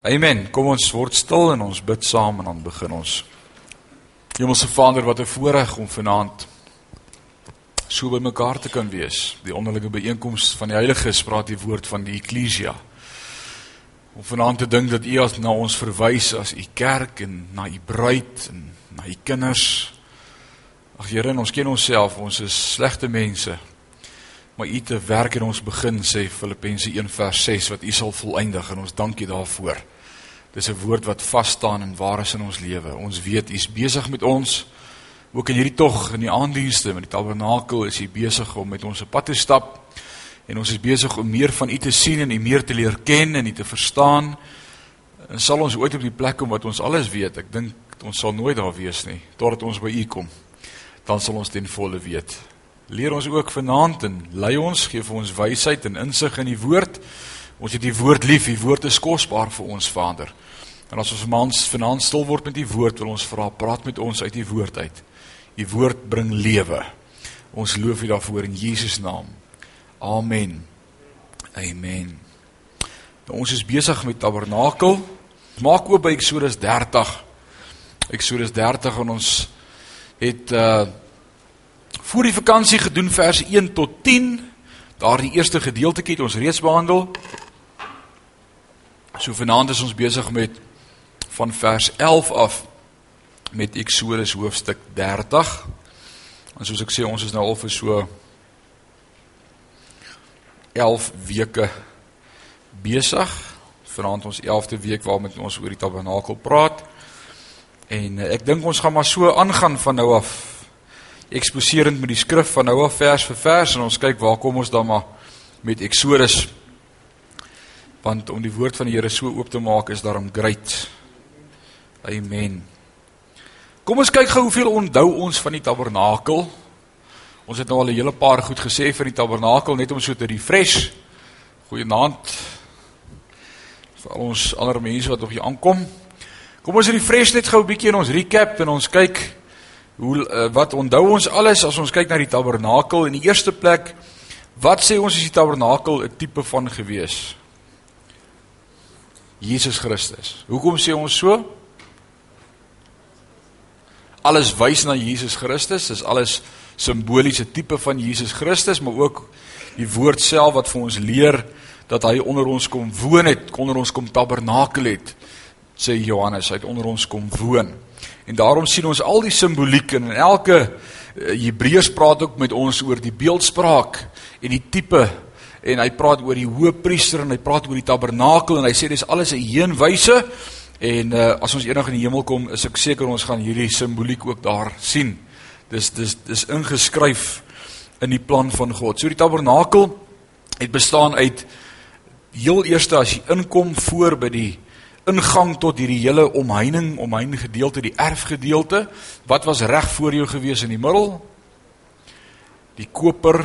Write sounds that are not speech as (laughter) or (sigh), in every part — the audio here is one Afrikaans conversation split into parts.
Amen. Kom ons word stil en ons bid saam en dan begin ons. Hemelse Vader, wat 'n voorreg om vanaand so by mekaar te kan wees. Die onderlinge byeenkoms van die Heiliges praat die woord van die Eklesia. Om vanaand te dink dat U as na ons verwys as U kerk en na U bruid en na U kinders. Ag Here, ons ken onsself, ons is slegte mense. Maar U te werk in ons begin sê Filippense 1 vers 6 wat U sal volëindig en ons dankie daarvoor. Dis 'n woord wat vas staan en waar is in ons lewe. Ons weet U's besig met ons. Ook in hierdie tog in die aanddienste met die tabernakel is U besig om met ons op pad te stap. En ons is besig om meer van U te sien en U meer te leer ken en U te verstaan. En sal ons ooit op die plek kom wat ons alles weet. Ek dink ons sal nooit daar wees nie totdat ons by U kom. Dan sal ons ten volle weet. Leer ons ook vanaand en lei ons, gee vir ons wysheid en insig in die woord. Ons het die woord lief, die woord is kosbaar vir ons Vader. En as ons vanaand vanaand stil word met die woord, wil ons vra praat met ons uit die woord uit. Die woord bring lewe. Ons loof U daarvoor in Jesus naam. Amen. Amen. Nou, ons is besig met tabernakel. Maak oop by Eksodus 30. Eksodus 30 en ons het uh voor die vakansie gedoen vers 1 tot 10. Daardie eerste gedeeltjie het ons reeds behandel. So vanaand is ons besig met van vers 11 af met Eksodus hoofstuk 30. En soos ek sê, ons is nou al vir so 11 weke besig. Vanaand ons 11de week waarmee ons oor die tabernakel praat. En ek dink ons gaan maar so aangaan van nou af. Eksposerend met die skrif van nou af vers vir vers en ons kyk waar kom ons dan maar met Eksodus. Want om die woord van die Here so oop te maak is daarom great. Amen. Kom ons kyk gou hoeveel onthou ons van die tabernakel. Ons het nou al 'n hele paar goed gesê vir die tabernakel net om so te refresh. Goeienaand. Vir al ons ander mense wat nog hier aankom. Kom ons refresh net gou 'n bietjie en ons recap en ons kyk hoe uh, wat onthou ons alles as ons kyk na die tabernakel in die eerste plek. Wat sê ons is die tabernakel 'n tipe van gewees? Jesus Christus. Hoekom sê ons so? Alles wys na Jesus Christus, dis alles simboliese tipe van Jesus Christus, maar ook die woord self wat vir ons leer dat hy onder ons kom woon het, onder ons kom tabernakel het, sê Johannes, hy het onder ons kom woon. En daarom sien ons al die simboliek en elke uh, Hebreërs praat ook met ons oor die beeldspraak en die tipe en hy praat oor die hoëpriester en hy praat oor die tabernakel en hy sê dis alles 'n heenwyse en uh, as ons eendag in die hemel kom is ek seker ons gaan hierdie simboliek ook daar sien. Dis dis dis ingeskryf in die plan van God. So die tabernakel het bestaan uit heel eerste as jy inkom voor by die ingang tot hierdie hele omheining, omheining gedeelte, die erfgedeelte, wat was reg voor jou gewees in die middel? Die koper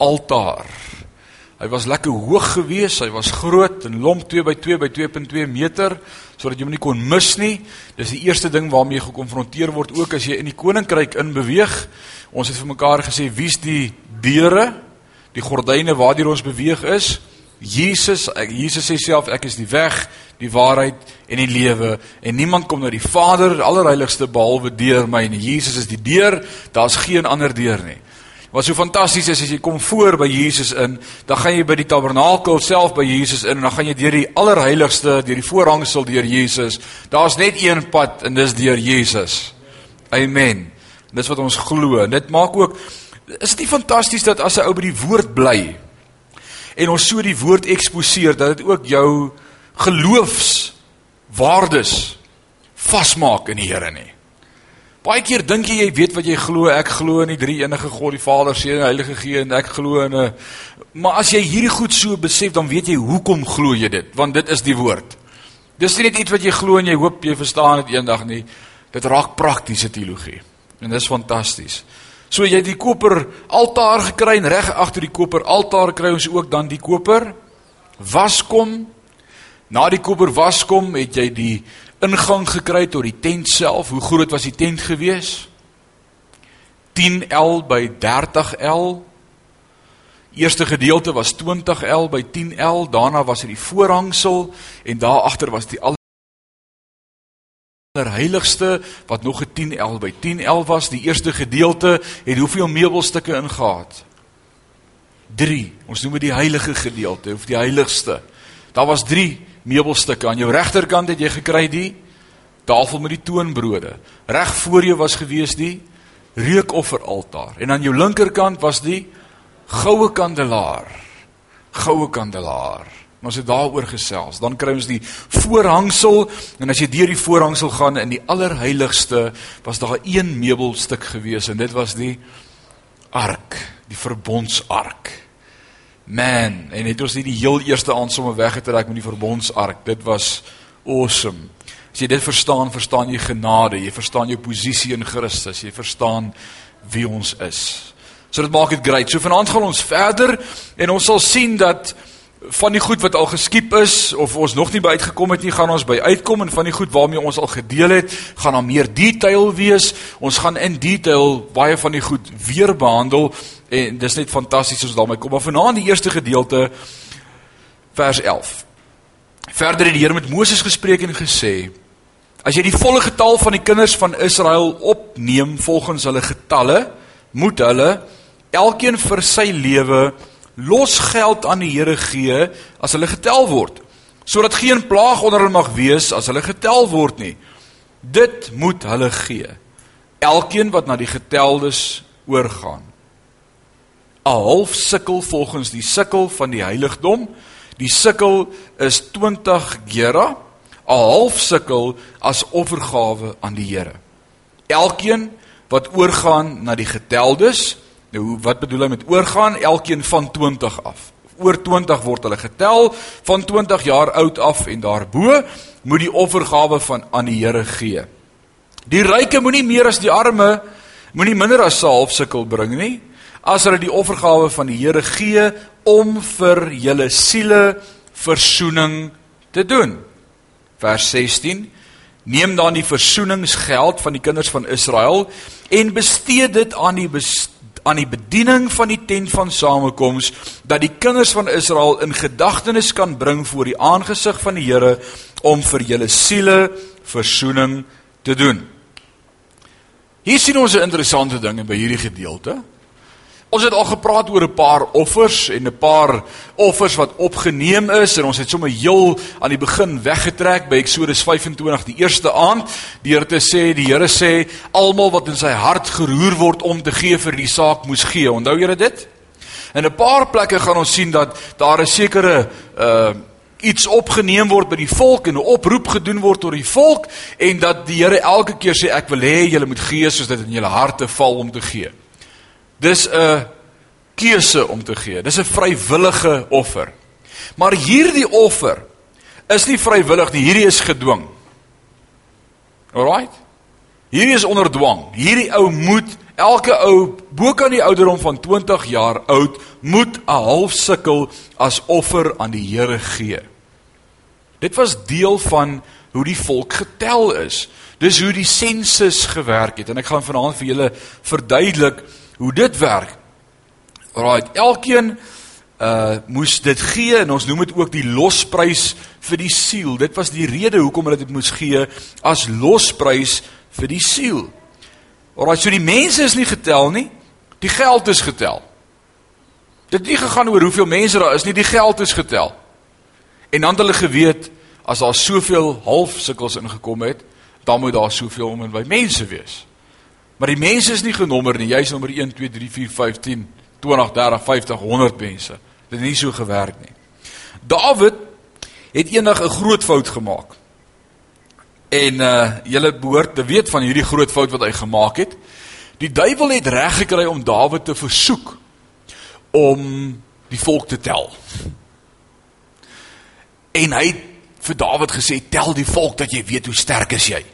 altaar. Hy was lekker hoog gewees, hy was groot en lomp 2 by 2 by 2.2 meter sodat jy hom nie kon mis nie. Dis die eerste ding waarmee jy gekonfronteer word ook as jy in die koninkryk inbeweeg. Ons het vir mekaar gesê wie's die deure, die gordyne waardeur ons beweeg is? Jesus, ek, Jesus sê self ek is die weg, die waarheid en die lewe en niemand kom na die Vader allerheiligste behalwe deur my nie. Jesus is die deur, daar's geen ander deur nie. Wat so fantasties is as jy kom voor by Jesus in, dan gaan jy by die tabernakel self by Jesus in en dan gaan jy deur die allerheiligste, deur die voorhangsel deur Jesus. Daar's net een pad en dis deur Jesus. Amen. Dis wat ons glo. Dit maak ook is dit nie fantasties dat as 'n ou by die woord bly en ons so die woord eksposeer dat dit ook jou geloofswaardes vasmaak in die Here nie. Baie keer dink jy jy weet wat jy glo, ek glo in die drie enige God, die Vader, Seun en Heilige Gees en ek glo in 'n maar as jy hierdie goed so besef, dan weet jy hoekom glo jy dit, want dit is die woord. Dis nie net iets wat jy glo en jy hoop jy verstaan dit eendag nie. Dit raak praktiese teologie. En dis fantasties. So jy het die koper altaar gekry en reg agter die koper altaar kry ons ook dan die koper waskom. Na die koper waskom het jy die ingang gekry tot die tent self. Hoe groot was die tent gewees? 10L by 30L. Eerste gedeelte was 20L by 10L, daarna was dit die voorhangsel en daar agter was die allerheiligste wat nog 'n 10L by 10L was. Die eerste gedeelte het hoeveel meubelstukke ingehaat? 3. Ons noem dit die heilige gedeelte of die heiligste. Daar was 3 meubelstukke. Aan jou regterkant het jy gekry die tafel met die toonbrode. Reg voor jou was gewees die reukofferaltaar en aan jou linkerkant was die goue kandelaar. Goue kandelaar. Ons het daaroor gesels. Dan kry ons die voorhangsel en as jy deur die voorhangsel gaan in die allerheiligste was daar een meubelstuk gewees en dit was die ark, die verbondsark. Man, en het ons nie die heel eerste aand sommer weggetrek met die verbondsark. Dit was awesome. As jy dit verstaan, verstaan jy genade, jy verstaan jou posisie in Christus, jy verstaan wie ons is. So dit maak dit great. So vanaand gaan ons verder en ons sal sien dat van die goed wat al geskiep is of ons nog nie by uitgekom het nie, gaan ons by uitkom en van die goed waarmee ons al gedeel het, gaan daar meer detail wees. Ons gaan in detail baie van die goed weer behandel en dis net fantasties as ons daarmee kom. Maar vanaand die eerste gedeelte vers 11. Verder het die Here met Moses gespreek en gesê: As jy die volle getal van die kinders van Israel opneem volgens hulle getalle, moet hulle elkeen vir sy lewe los geld aan die Here gee as hulle getel word, sodat geen plaag onder hulle mag wees as hulle getel word nie. Dit moet hulle gee. Elkeen wat na die geteldes oorgaan. 'n Half sikkel volgens die sikkel van die heiligdom. Die sikkel is 20 gera, 'n half sikkel as offergawe aan die Here. Elkeen wat oorgaan na die geteldes, Nou wat bedoel hy met oorgaan? Elkeen van 20 af. Oor 20 word hulle getel van 20 jaar oud af en daarbo moet die offergawe van aan die Here gee. Die ryke moenie meer as die arme, moenie minder as 'n half sikkel bring nie. As hulle die offergawe van die Here gee om vir julle siele verzoening te doen. Vers 16 Neem dan die versoeningsgeld van die kinders van Israel en bestee dit aan die best aan die bediening van die tent van samekoms dat die kinders van Israel in gedagtenis kan bring voor die aangesig van die Here om vir julle siele verzoening te doen. Hier sien ons 'n interessante ding by hierdie gedeelte. Ons het al gepraat oor 'n paar offers en 'n paar offers wat opgeneem is en ons het sommer heel aan die begin weggetrek by Eksodus 25 die eerste aand deur te sê die Here sê almal wat in sy hart geroer word om te gee vir die saak moes gee. Onthou julle dit? In 'n paar plekke gaan ons sien dat daar 'n sekere uh iets opgeneem word by die volk en 'n oproep gedoen word tot die volk en dat die Here elke keer sê ek wil hê julle moet gee soos dit in julle harte val om te gee. Dis 'n keuse om te gee. Dis 'n vrywillige offer. Maar hierdie offer is nie vrywillig nie, hierdie is gedwing. Alraight? Hierdie is onder dwang. Hierdie ou moet elke ou bo kan die ouderdom van 20 jaar oud moet 'n half sikkel as offer aan die Here gee. Dit was deel van hoe die volk getel is. Dis hoe die sensus gewerk het en ek gaan vanaand vir julle verduidelik hoe dit werk. Alraai, elkeen uh moes dit gee en ons noem dit ook die losprys vir die siel. Dit was die rede hoekom hulle dit moes gee as losprys vir die siel. Alraai, so die mense is nie getel nie. Die geld is getel. Dit het nie gegaan oor hoeveel mense daar is nie, die geld is getel. En dan het hulle geweet as daar soveel half sukkels ingekom het, dan moet daar soveel om en by mense wees. Maar die mense is nie genommer nie. Jy's nommer 1 2 3 4 5 10 20 30 50 100 mense. Dit het nie so gewerk nie. Dawid het eendag 'n groot fout gemaak. En uh julle behoort te weet van hierdie groot fout wat hy gemaak het. Die duiwel het reg gekry om Dawid te versoek om die volk te tel. En hy het vir Dawid gesê tel die volk dat jy weet hoe sterk is jy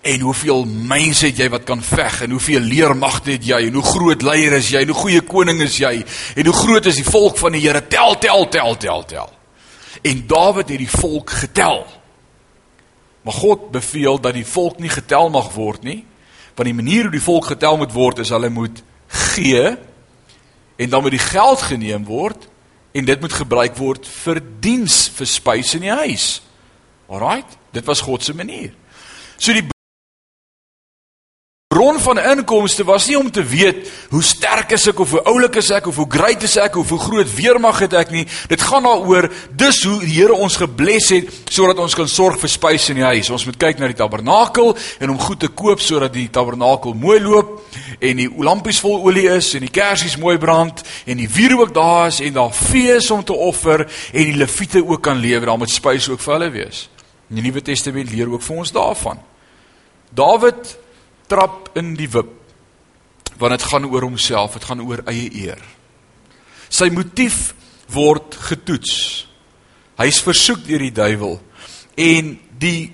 en hoeveel mense het jy wat kan veg? En hoeveel leermagte het jy? En hoe groot leier is jy? En hoe goeie koning is jy? En hoe groot is die volk van die Here? Tel tel tel tel tel. En Dawid het die volk getel. Maar God beveel dat die volk nie getel mag word nie. Want die manier hoe die volk getel moet word is hulle moet gee en dan moet die geld geneem word en dit moet gebruik word vir diens vir spys in die huis. Alraight, dit was God se manier. So die bron van inkomste was nie om te weet hoe sterk is ek of hoe oulik is ek of hoe great is ek of hoe groot weermag het ek nie. Dit gaan daaroor dis hoe die Here ons gebless het sodat ons kan sorg vir spys in die huis. Ons moet kyk na die tabernakel en om goed te koop sodat die tabernakel mooi loop en die lampies vol olie is en die kersies mooi brand en die vuur ook daar is en daar fees om te offer en die leviete ook kan lewe. Daar moet spys ook vir hulle wees. Die Nuwe Testament leer ook vir ons daarvan. Dawid trap in die wip. Want dit gaan oor homself, dit gaan oor eie eer. Sy motief word getoets. Hy's versoek deur die duiwel en die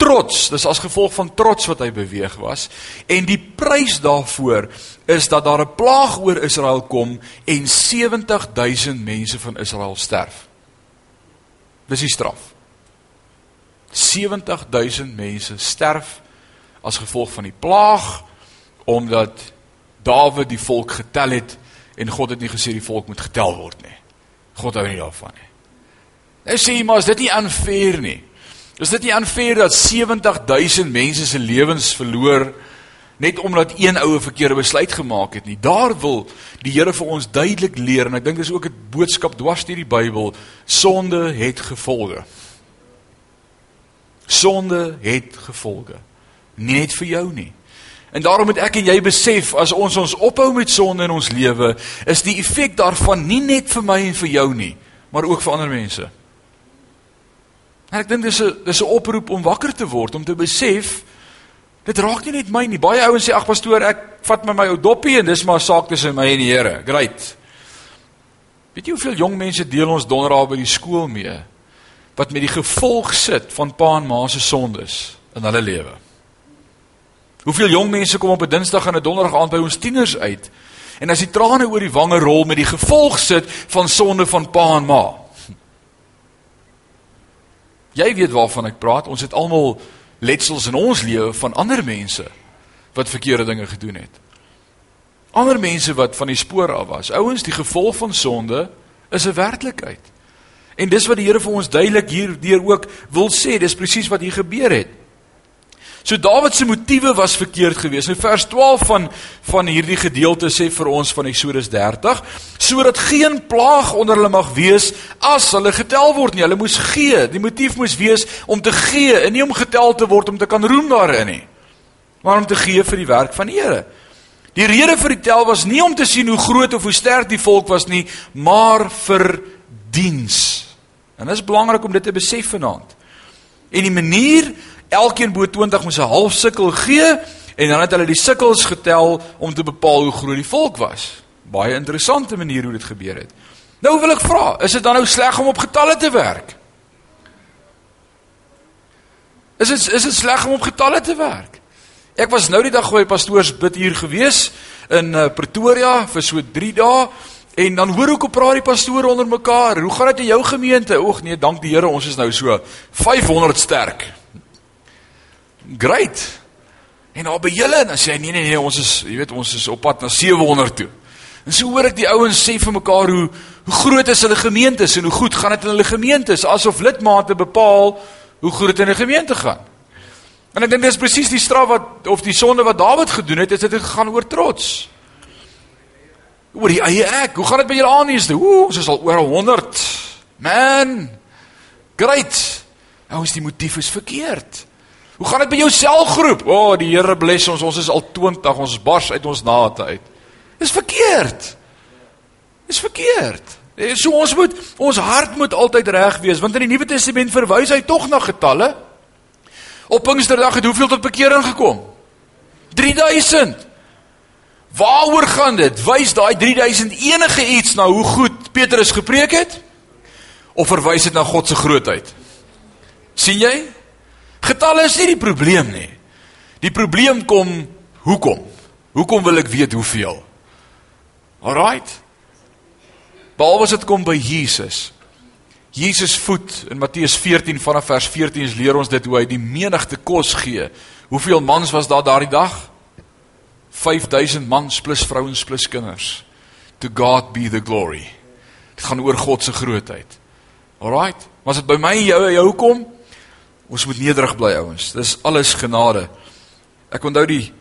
trots, dis as gevolg van trots wat hy beweeg was en die prys daarvoor is dat daar 'n plaag oor Israel kom en 70000 mense van Israel sterf. Dis die straf. 70000 mense sterf as gevolg van die plaag omdat Dawid die volk getel het en God het nie gesê die volk moet getel word nie. God hou nie daarvan nie. Nou sê jy maar is dit nie unfair nie. Is dit nie unfair dat 70000 mense se lewens verloor net omdat een oue verkeerde besluit gemaak het nie. Daar wil die Here vir ons duidelik leer en ek dink dis ook 'n boodskap dwars deur die Bybel. Sonde het gevolge. Sonde het gevolge nie net vir jou nie. En daarom moet ek en jy besef as ons ons ophou met sonde in ons lewe, is die effek daarvan nie net vir my en vir jou nie, maar ook vir ander mense. En ek dink dis 'n dis 'n oproep om wakker te word, om te besef dit raak nie net my nie. Baie ouens sê ag pastoor, ek vat met my ou doppie en dis maar 'n saak tussen my en die Here. Great. Weet jy hoeveel jong mense deel ons donderdag by die skool mee wat met die gevolg sit van pa en ma se sondes in hulle lewe? Hoeveel jong mense kom op 'n Dinsdag en 'n Donderdag aand by ons tieners uit? En as die trane oor die wange rol met die gevolg sit van sonde van pa en ma. Jy weet waarvan ek praat. Ons het almal letsels in ons lewe van ander mense wat verkeerde dinge gedoen het. Ander mense wat van die spoor af was. Ouens, die gevolg van sonde is 'n werklikheid. En dis wat die Here vir ons duidelik hierdeur ook wil sê, dis presies wat hier gebeur het. So Dawid se motiewe was verkeerd geweest. In vers 12 van van hierdie gedeelte sê vir ons van Eksodus 30, sodat geen plaag onder hulle mag wees as hulle getel word nie. Hulle moes gee. Die motief moes wees om te gee en nie om getel te word om te kan roem daarin nie. Maar om te gee vir die werk van die Here. Die rede vir die tel was nie om te sien hoe groot of hoe sterk die volk was nie, maar vir diens. En dit is belangrik om dit te besef vanaand. En die manier elkeen bo 20 moes 'n half sikkel gee en dan het hulle die sikkels getel om te bepaal hoe groot die volk was. Baie interessante manier hoe dit gebeur het. Nou wil ek vra, is dit dan nou sleg om op getalle te werk? Is dit is dit sleg om op getalle te werk? Ek was nou die dag by pastoors bid hier gewees in uh, Pretoria vir so 3 dae en dan hoor ek hoe praat die pastore onder mekaar. Hoe gaan dit in jou gemeente? Oeg nee, dank die Here, ons is nou so 500 sterk. Great. En daar by julle dan sê hy nee nee nee ons is jy weet ons is op pad na 700 toe. En so hoor ek die ouens sê vir mekaar hoe hoe groot is hulle gemeentes en hoe goed gaan dit in hulle gemeentes asof lidmate bepaal hoe groot 'n gemeente gaan. En ek dink dis presies die straf wat of die sonde wat Dawid gedoen het, is dit gegaan oor trots. Oor die eie ek. Hoe gaan dit by julle aan hier? Ooh, ons is al oor 100. Man. Great. Nou is die motief is verkeerd. Hoe gaan dit by jou selgroep? O, oh, die Here bless ons. Ons is al 20, ons bars uit ons nate uit. Dis verkeerd. Dis verkeerd. Eh, so ons moet ons hart moet altyd reg wees want in die Nuwe Testament verwys hy tog na getalle. Op Pinksterdag het hoeveel tot bekering gekom? 3000. Waaroor gaan dit? Wys daai 3000 enige iets na hoe goed Petrus gepreek het? Of verwys dit na God se grootheid? sien jy? Getalle is nie die probleem nie. Die probleem kom hoekom? Hoekom wil ek weet hoeveel? Alraight. Behalwe as dit kom by Jesus. Jesus voed in Matteus 14 vanaf vers 14 leer ons dit hoe hy die menigte kos gee. Hoeveel mans was daar daardie dag? 5000 mans plus vrouens plus kinders. to God be the glory. Dit gaan oor God se grootheid. Alraight. Maar as dit by my en jou jou kom, ons moet nederig bly ouens. Dis alles genade. Ek onthou die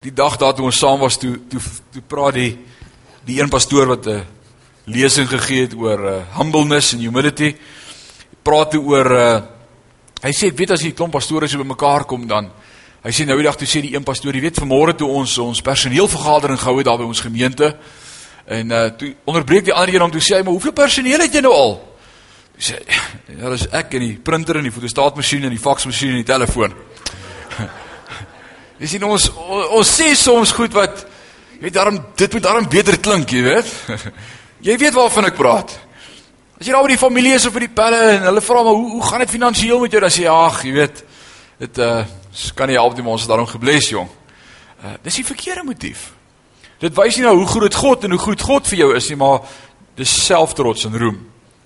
die dag daar toe ons saam was toe toe toe praat die die een pastoor wat 'n lesing gegee het oor uh, humbleness and humility. Praat toe oor uh, hy sê weet as die klomp pastore so bymekaar kom dan hy sê nou die dag toe sê die een pastoor, jy weet vanmôre toe ons ons personeelvergadering gehou het daar by ons gemeente en uh, toe onderbreek die ander een om toe sê hy maar hoeveel personeel het jy nou al? Sê ja, dis ek en die printer en die fotostaatmasjien en die faksmasjien en die telefoon. Jy sien ons ons sê soms goed wat jy weet daarom dit moet daarom beter klink, jy weet. (laughs) Jy weet waarvan ek praat. As jy daar by die familie is of by die pelle en hulle vra maar hoe hoe gaan dit finansiëel met jou? Dan sê jy ag, jy weet, dit uh kan nie help nie, ons is daarom gebless, jong. Uh dis die verkeerde motief. Dit wys nie nou hoe groot God en hoe goed God vir jou is nie, maar dis selftrots en roem.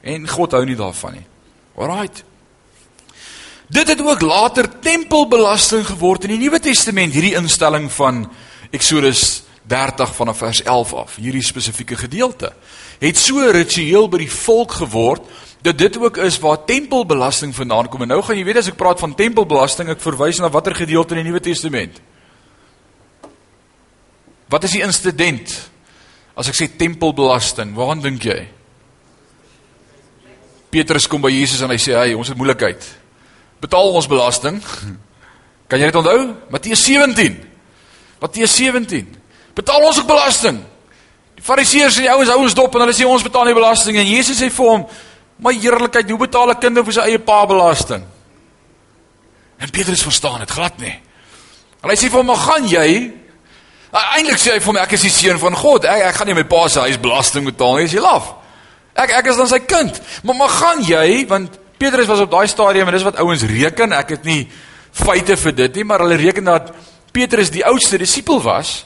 En God hou nie daarvan nie. Alraight. Dit het ook later tempelbelasting geword in die Nuwe Testament, hierdie instelling van Exodus 30 vanaf vers 11 af, hierdie spesifieke gedeelte. Het so ritueel by die volk geword dat dit ook is waar tempelbelasting vandaan kom. En nou gaan jy weet as ek praat van tempelbelasting, ek verwys na watter gedeelte in die Nuwe Testament? Wat is die insident? As ek sê tempelbelasting, waaraan dink jy? Petrus kom by Jesus en hy sê, "Hey, ons het moeilikheid betaal ons belasting. (laughs) Kan jy dit onthou? Matteus 17. Matteus 17. Betaal ons ook belasting. Die Fariseërs en die ouens hou ons dop en hulle sê ons betaal nie belasting en Jesus sê vir hom: "My heerlikheid, hoe betaal 'n kind vir sy eie pa belasting?" En Petrus verstaan dit glad nie. En hy sê vir hom: "Maar gaan jy Eindelik sê hy vir hom ek is die seun van God. Ek ek gaan nie my pa se huis belasting betaal nie. Is jy laf? Ek ek is dan sy kind. Maar maar gaan jy want Petrus was op daai stadium en dis wat ouens reken. Ek het nie feite vir dit nie, maar hulle reken dat Petrus die oudste disipel was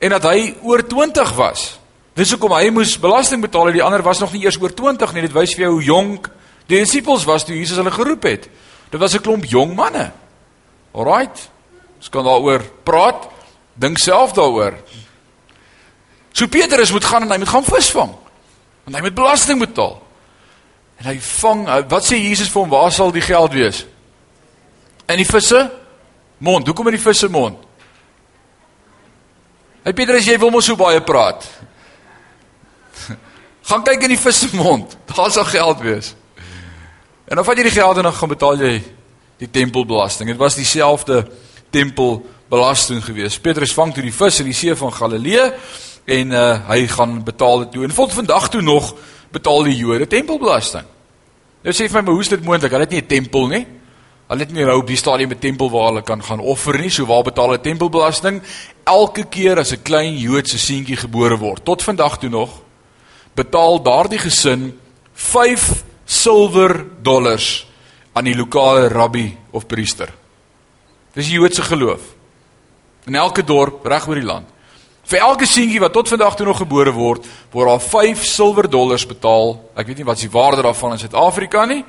en dat hy oor 20 was. Dis hoekom hy moes belasting betaal en die ander was nog nie eers oor 20 nie. Dit wys vir jou hoe jonk die disipels was toe Jesus hulle geroep het. Dit was 'n klomp jong manne. Alraight. Ons kan daaroor praat. Dink self daaroor. So Petrus moet gaan en hy moet gaan visvang. Want hy moet belasting betaal. En hy vang, wat sê Jesus vir hom, waar sal die geld wees? In die visse mond. Hoekom in die visse mond? Hey Petrus, jy wil mos so baie praat. (laughs) gaan kyk in die visse mond. (laughs) Daar sal geld wees. En dan vat jy die geld en dan gaan betaal jy die tempelbelasting. Dit was dieselfde tempelbelasting geweest. Petrus vang toe die vis in die see van Galilea en uh, hy gaan betaal dit toe. En tot vandag toe nog betaal die Jode tempelbelasting. Nou sê vir my, maar hoe is dit moontlik? Hulle het nie 'n tempel nie. Hulle het nie nou op die stadium 'n tempel waar hulle kan gaan offer nie. So waar betaal hulle tempelbelasting? Elke keer as 'n klein Joodse seentjie gebore word, tot vandag toe nog, betaal daardie gesin 5 silwer dollars aan die lokale rabbi of priester. Dis die Joodse geloof. In elke dorp reg oor die land. Vir elke seentjie wat tot vandag toe nog gebore word, word daar 5 silwer dollars betaal. Ek weet nie wat die waarde daarvan in Suid-Afrika nie,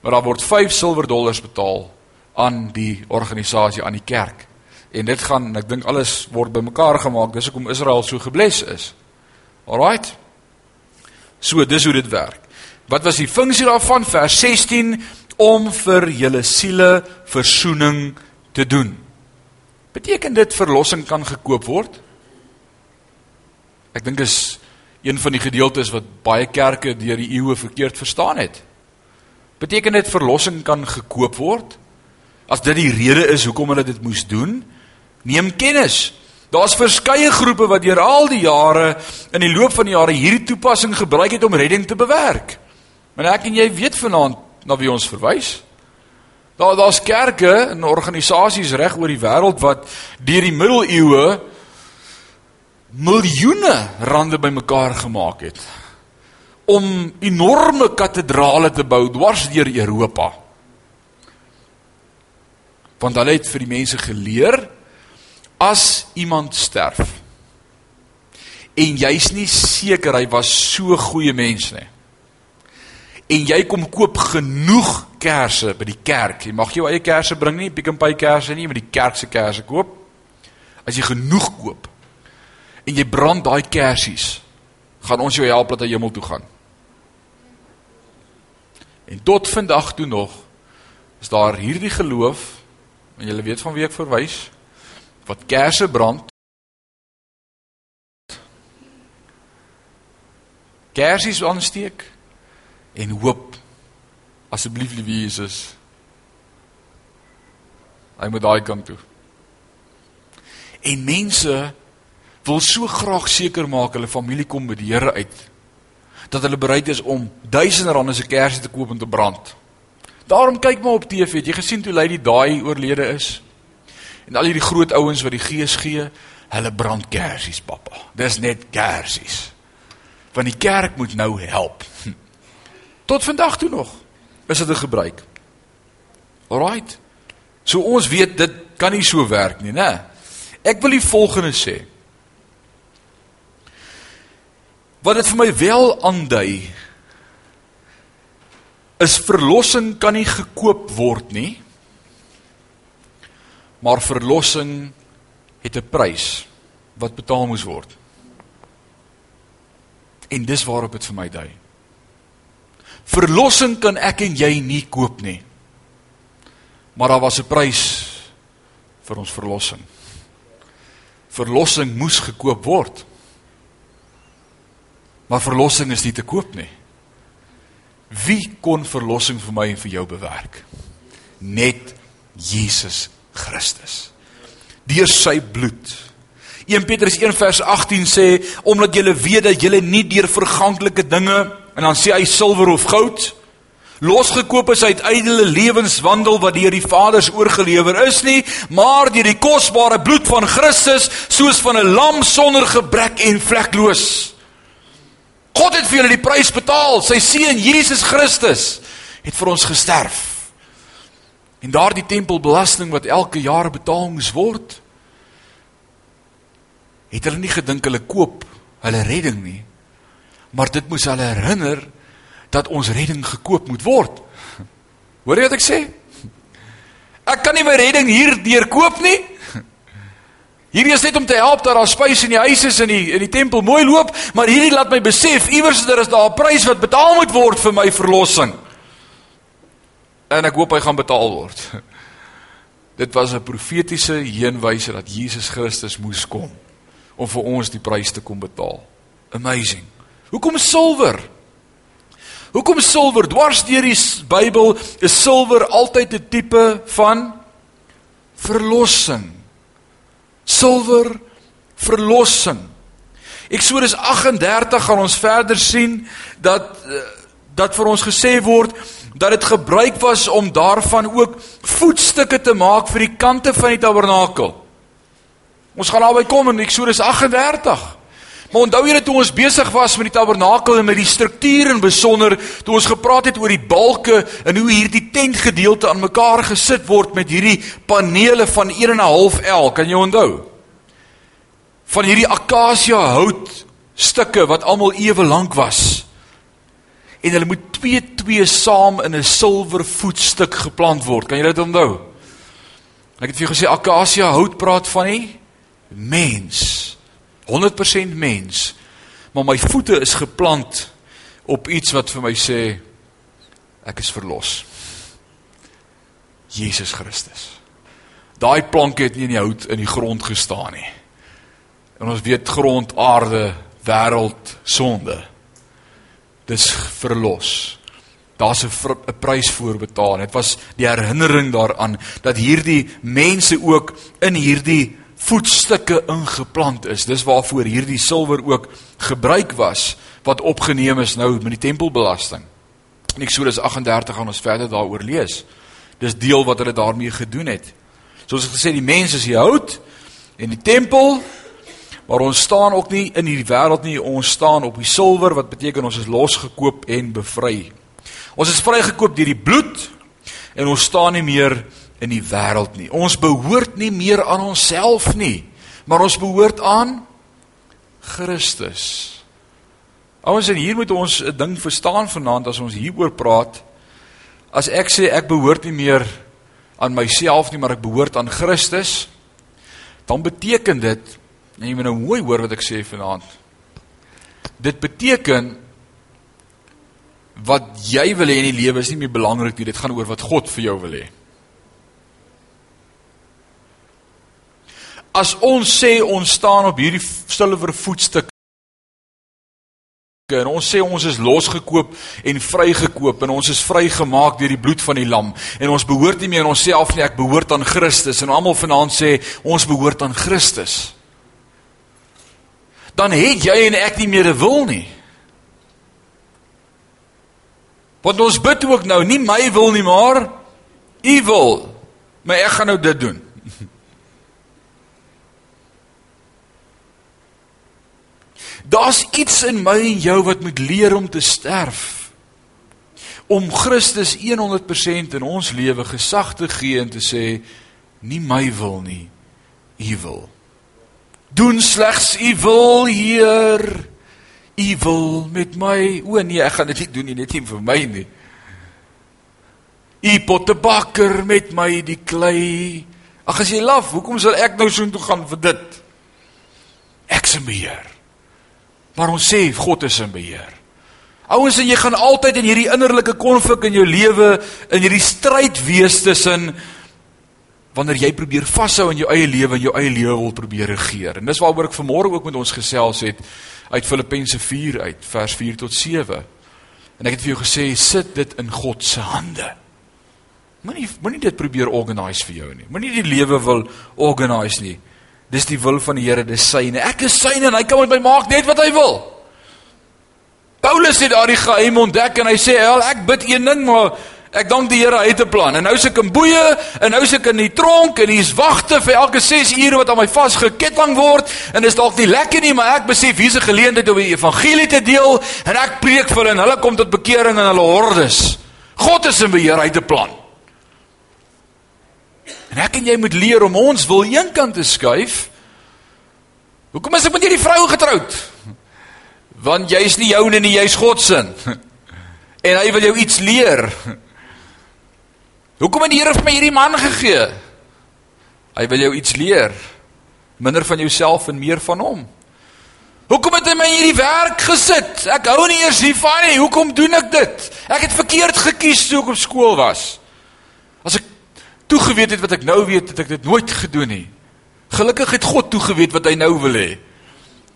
maar daar word 5 silwer dollars betaal aan die organisasie, aan die kerk. En dit gaan, ek dink alles word bymekaar gemaak, dis hoekom Israel so gebless is. Alraight. So dis hoe dit werk. Wat was die funksie daarvan? Vers 16 om vir julle siele verzoening te doen. Beteken dit verlossing kan gekoop word? Ek dink is een van die gedeeltes wat baie kerke deur die eeue verkeerd verstaan het. Beteken dit verlossing kan gekoop word? As dit die rede is hoekom hulle dit moes doen, neem kennis. Daar's verskeie groepe wat deur al die jare in die loop van die jare hierdie toepassing gebruik het om redding te bewerk. Maar ek en jy weet vanaand na wie ons verwys. Daar daar's kerke en organisasies reg oor die wêreld wat deur die middeleeue miljoene rande bymekaar gemaak het om enorme katedrale te bou dwars deur Europa. Want hulle het vir die mense geleer as iemand sterf en jy's nie seker hy was so goeie mens nie. En jy kom koop genoeg kersse by die kerk. Jy mag jou eie kersse bring nie, Pick n Pay kersse nie, maar die kerk se kersse koop. As jy genoeg koop, en jy brand daai kersies, gaan ons jou help dat jy hemel toe gaan. En tot vandag toe nog is daar hierdie geloof en julle weet van wie ek verwys wat kersse brand. Kersies aansteek en hoop asseblief liewe Jesus hy moet daai kant toe. En mense wil so graag seker maak hulle familie kom by die Here uit dat hulle bereid is om duisende rande se kersie te koop en te brand. Daarom kyk maar op TV, jy gesien toe Lady Daai oorlede is. En al hierdie groot ouens wat die gees gee, hulle brand kersies, pappa. Dis net kersies. Want die kerk moet nou help. Hm. Tot vandag toe nog is dit 'n gebruik. Alraight. So ons weet dit kan nie so werk nie, né? Ek wil die volgende sê. Wat dit vir my wel aandui is verlossing kan nie gekoop word nie. Maar verlossing het 'n prys wat betaal moes word. En dis waarop dit vir my dui. Verlossing kan ek en jy nie koop nie. Maar daar was 'n prys vir ons verlossing. Verlossing moes gekoop word. Maar verlossing is nie te koop nie. Wie kon verlossing vir my en vir jou bewerk? Net Jesus Christus. Deur sy bloed. 1 Petrus 1 vers 18 sê omdat julle weet dat julle nie deur verganklike dinge en dan sê hy silwer of goud losgekoop is uit ydelle lewenswandel wat deur die Vaders oorgelewer is nie, maar deur die kosbare bloed van Christus soos van 'n lam sonder gebrek en vlekloos. God het vir julle die prys betaal. Sy seun Jesus Christus het vir ons gesterf. En daardie tempelbelasting wat elke jaar betaal moes word, het hulle nie gedink hulle koop hulle redding nie. Maar dit moes hulle herinner dat ons redding gekoop moet word. Hoor jy wat ek sê? Ek kan nie my redding hier deur koop nie. Hierdie is net om te help dat daar spys in die huis is en die in die tempel mooi loop, maar hierdie laat my besef iewers daar is daar 'n prys wat betaal moet word vir my verlossing. En ek hoop hy gaan betaal word. (laughs) Dit was 'n profetiese heenwyse dat Jesus Christus moes kom om vir ons die prys te kom betaal. Amazing. Hoekom silwer? Hoekom silwer? Dwars deur die Bybel is silwer altyd 'n tipe van verlossing silwer verlossing. Eksodus 38 gaan ons verder sien dat eh, dat vir ons gesê word dat dit gebruik was om daarvan ook voetstukke te maak vir die kante van die tabernakel. Ons gaan naby kom in Eksodus 38. Maar onthou julle toe ons besig was met die tabernakel en met die struktuur en besonder toe ons gepraat het oor die balke en hoe hierdie tentgedeelte aan mekaar gesit word met hierdie panele van 1 en 'n half L, kan jy onthou? Van hierdie akasia hout stukke wat almal ewe lank was. En hulle moet twee twee saam in 'n silwer voetstuk geplant word. Kan jy dit onthou? Ek het vir jou gesê akasia hout praat van die mens. 100% mens. Maar my voete is geplant op iets wat vir my sê ek is verlos. Jesus Christus. Daai plank het nie in die hout in die grond gestaan nie. En ons weet grond, aarde, wêreld, sonde. Dis verlos. Daar's 'n prys voor betaal. Dit was die herinnering daaraan dat hierdie mense ook in hierdie voetstukke ingeplant is. Dis waarvoor hierdie silwer ook gebruik was wat opgeneem is nou met die tempelbelasting. En Eksodus 38 gaan ons verder daaroor lees. Dis deel wat hulle daarmee gedoen het. Soos ek gesê die mense is die hout en die tempel maar ons staan ook nie in hierdie wêreld nie, ons staan op die silwer wat beteken ons is losgekoop en bevry. Ons is vrygekoop deur die bloed en ons staan nie meer in die wêreld nie. Ons behoort nie meer aan onsself nie, maar ons behoort aan Christus. Ouens, en hier moet ons 'n ding verstaan vanaand as ons hieroor praat. As ek sê ek behoort nie meer aan myself nie, maar ek behoort aan Christus, dan beteken dit En jy moet nou mooi hoor wat ek sê vanaand. Dit beteken wat jy wil hê in die lewe is nie meer belangrik nie, dit gaan oor wat God vir jou wil hê. As ons sê ons staan op hierdie silwer voetstuk en ons sê ons is losgekoop en vrygekoop en ons is vrygemaak deur die bloed van die lam en ons behoort nie meer en ons sê af nie ek behoort aan Christus en almal vanaand sê ons behoort aan Christus. Dan het jy en ek nie meer 'n wil nie. Want ons bid ook nou nie my wil nie maar u wil. Maar ek gaan nou dit doen (laughs) Daar's iets in my en jou wat moet leer om te sterf. Om Christus 100% in ons lewe gesag te gee en te sê nie my wil nie, u wil. Doen slegs u wil, Heer. U wil met my. O nee, ek gaan dit nie doen nie, net nie vir my nie. U pottebakker met my die klei. Ag as jy laf, hoekom sal ek nou so intoe gaan vir dit? Ek se beheer. Maar ons sê God is in beheer. Ouens, en jy gaan altyd in hierdie innerlike konflik in jou lewe, in hierdie stryd wees tussen wanneer jy probeer vashou in jou eie lewe en jou eie lewe wil probeer regeer. En dis waaroor ek vanmôre ook met ons gesels het uit Filippense 4 uit vers 4 tot 7. En ek het vir jou gesê sit dit in God se hande. Moenie moenie dit probeer organise vir jou nie. Moenie die lewe wil organise nie. Dis die wil van die Here, dis syne. Ek is syne en hy kan met my maak net wat hy wil. Paulus het daardie geheim ontdek en hy sê, "Hel, ek bid een ding, maar ek dank die Here hy het 'n plan." En nou is ek in boeye en nou is ek in die tronk en hier's wagte vir elke 6 ure wat aan my vasgeketting word en dis dalk nie lekker nie, maar ek besef hier's 'n geleentheid om die evangelie te deel en ek preek vir hulle en hulle kom tot bekering en hulle hordes. God is in beheer, hy het 'n plan. En ek en jy moet leer om ons wil eenkant te skuif. Hoekom is ek met hierdie vrou getroud? Want jy's nie joune nie, jy's God se. En hy wil jou iets leer. Hoekom het die Here vir my hierdie man gegee? Hy wil jou iets leer. Minder van jouself en meer van hom. Hoekom het hy my hierdie werk gesit? Ek hou nie eers hiervan nie. Hoekom doen ek dit? Ek het verkeerd gekies toe ek op skool was. Toegeweet het wat ek nou weet, het ek dit nooit gedoen nie. Gelukkig het God toegeweet wat hy nou wil hê.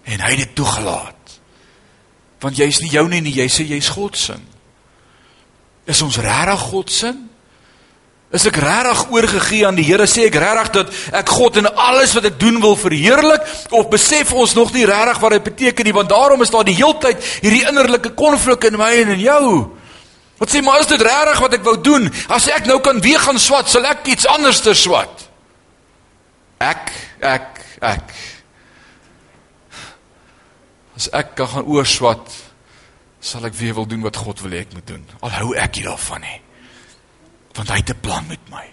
En hy het dit toegelaat. Want jy's nie jou nie, nie, jy sê jy's God se. Is ons regtig God se? Is ek regtig oorgegee aan die Here? Sê ek regtig dat ek God in alles wat ek doen wil verheerlik of besef ons nog nie regtig wat dit beteken nie? Want daarom is daar die heeltyd hierdie innerlike konflik in my en in jou. Wat sê maar is dit regtig wat ek wou doen? As ek nou kan weer gaan swat, sal ek iets anders te swat. Ek ek ek. As ek kan gaan oorswat, sal ek weer wil doen wat God wil hê ek moet doen. Al hou ek nie daarvan nie. Want hy het 'n plan met my.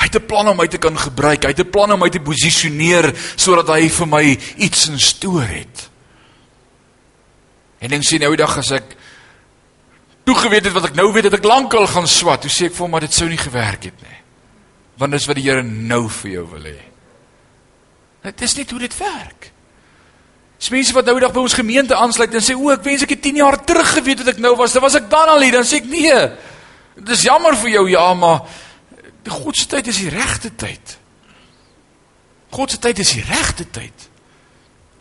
Hy het 'n plan om my te kan gebruik. Hy het 'n plan om my te posisioneer sodat hy vir my iets in stoor het. En dan sien nou die dag as ek toe geweet het wat ek nou weet dat ek lankal gaan swat, toe sê ek vir hom maar dit sou nie gewerk het nie. Want dis wat die Here nou vir jou wil hê. Dit is nie hoe dit werk. Dis mense wat nou die dag by ons gemeente aansluit en sê o, ek wens ek het 10 jaar terug geweet wat ek nou was. Dan was ek dan al hier, dan sê ek nee. Dit is jammer vir jou ja, maar die God se tyd is die regte tyd. God se tyd is die regte tyd.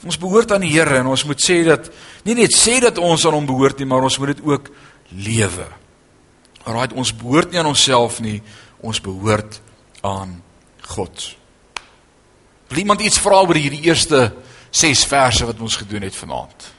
Ons behoort aan die Here en ons moet sê dat nie net sê dat ons aan hom behoort nie, maar ons moet dit ook lewe. Alraai, ons behoort nie aan onsself nie, ons behoort aan God. Wil iemand iets vra oor hierdie eerste 6 verse wat ons gedoen het vanaand?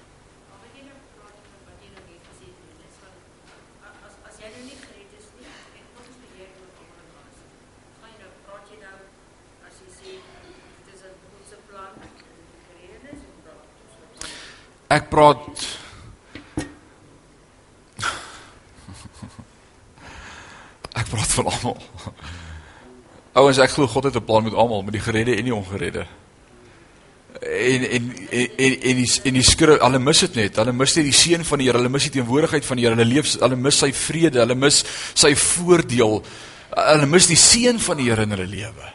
Ek praat Ek praat van almal. Ouens, ek glo God het 'n plan met almal, met die geredde en die ongeredde. En en en en die en die skrif, hulle mis dit net. Hulle mis net die seën van die Here, hulle mis die teenwoordigheid van die Here, hulle leef hulle mis sy vrede, hulle mis sy voordeel. Hulle mis die seën van die Here in hulle lewe.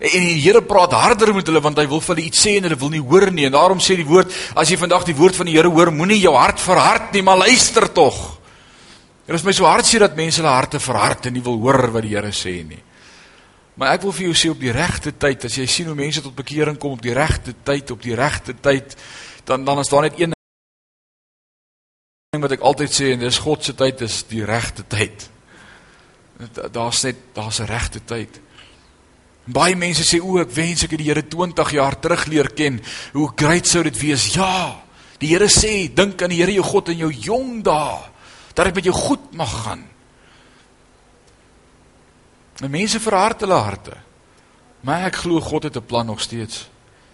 En die Here praat harder met hulle want hy wil vir hulle iets sê en hulle wil nie hoor nie. En daarom sê die woord, as jy vandag die woord van die Here hoor, moenie jou hart verhard nie, maar luister tog. Dit is my so hartseer dat mense hulle harte verhard en nie wil hoor wat die Here sê nie. Maar ek wil vir jou sê op die regte tyd, as jy sien hoe mense tot bekering kom op die regte tyd, op die regte tyd, dan dan is daar net een ding wat ek altyd sê en dis God se tyd is die regte tyd. Daar's net daar's 'n regte tyd. Baie mense sê o, ek wens ek het die Here 20 jaar terug leer ken. Hoe great sou dit wees? Ja. Die Here sê, dink aan die Here jou God in jou jong dae, dat dit met jou goed mag gaan. En mense verhard hulle harte. Maar ek glo God het 'n plan nog steeds.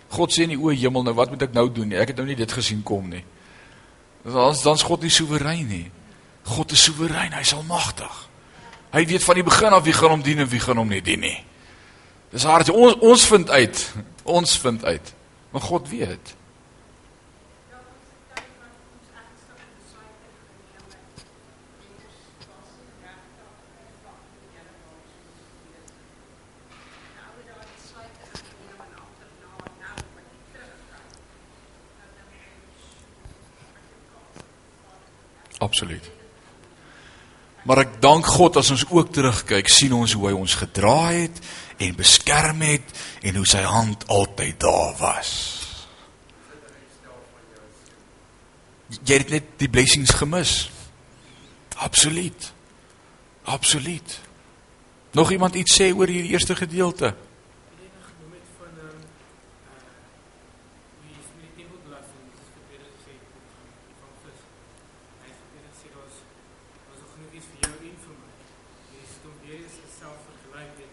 God sê in die o hemel nou, wat moet ek nou doen? Ek het nou nie dit gesien kom nie. Dan's dan's God nie soewerein nie. God is soewerein, hy's almagtig. Hy weet van die begin af wie gaan hom dien en wie gaan hom nie dien nie. Dis hard. Ons ons vind uit. Ons vind uit. Maar God weet. Absoluut. Maar ek dank God as ons ook terugkyk, sien ons hoe hy ons gedra het en beskerm het en hoe sy hand altyd daar was. Jy het net die blessings gemis. Absoluut. Absoluut. Nog iemand iets sê oor hierdie eerste gedeelte?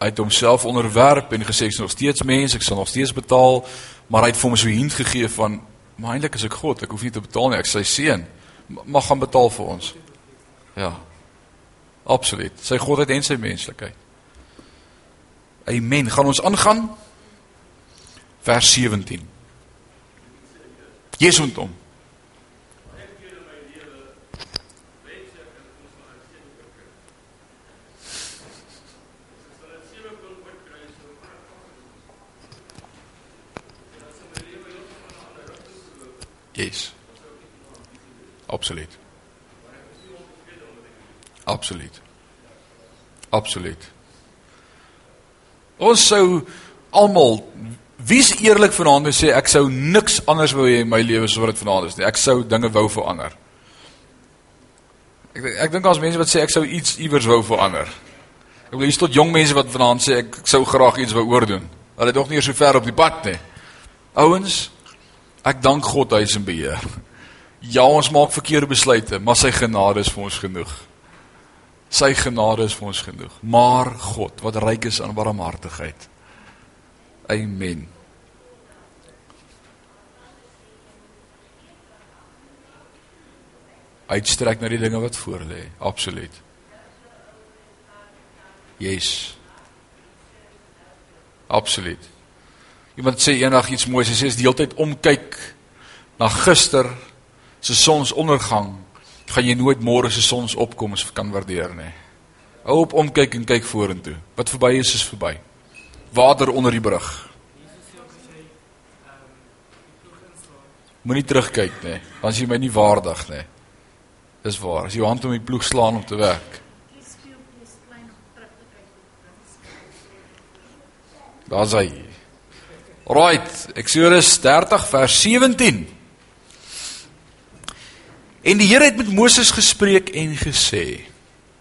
Hy het homself onderwerp en gesê ek's nog steeds mens, ek sal nog steeds betaal, maar hy het vir hom so 'n hint gegee van maar eintlik is ek God, ek hoef nie te betaal nie, ek sy seun mag gaan betaal vir ons. Ja. Absoluut. Sy godheid en sy menslikheid. Amen. Gaan ons aangaan? Vers 17. Jesus ontom. Yes. Absoluut. Absoluut. Absoluut. Ons sou almal wie's eerlik vanaand sê ek sou niks anders wou hê in my lewe soos wat dit vanaand is nie. Ek sou dinge wou verander. Ek ek dink as mense wat sê ek sou iets iewers wou verander. Ek wil hier tot jong mense wat vanaand sê ek sou graag iets wou oordoen. Hulle het nog nie so ver op die pad nie. Ouens, Ek dank God hy is in beheer. Ja, ons maak verkeerde besluite, maar sy genade is vir ons genoeg. Sy genade is vir ons genoeg. Maar God, wat ryk is aan barmhartigheid. Amen. Uitstrek na die dinge wat voor lê, absoluut. Yes. Absoluut. Iemand sê eendag iets moois, hy sê as die hele tyd omkyk na gister se sonsondergang, gaan jy nooit môre se sonsopkoms kan waardeer nie. Hou op omkyk en kyk vorentoe. Wat verby is is verby. Water onder die brug. Moenie terugkyk nie, as jy my nie waardig nie. Dis waar. As jy hand om die ploeg slaan om te werk. Daar's hy. Right, Exodus 30 vers 17. En die Here het met Moses gespreek en gesê: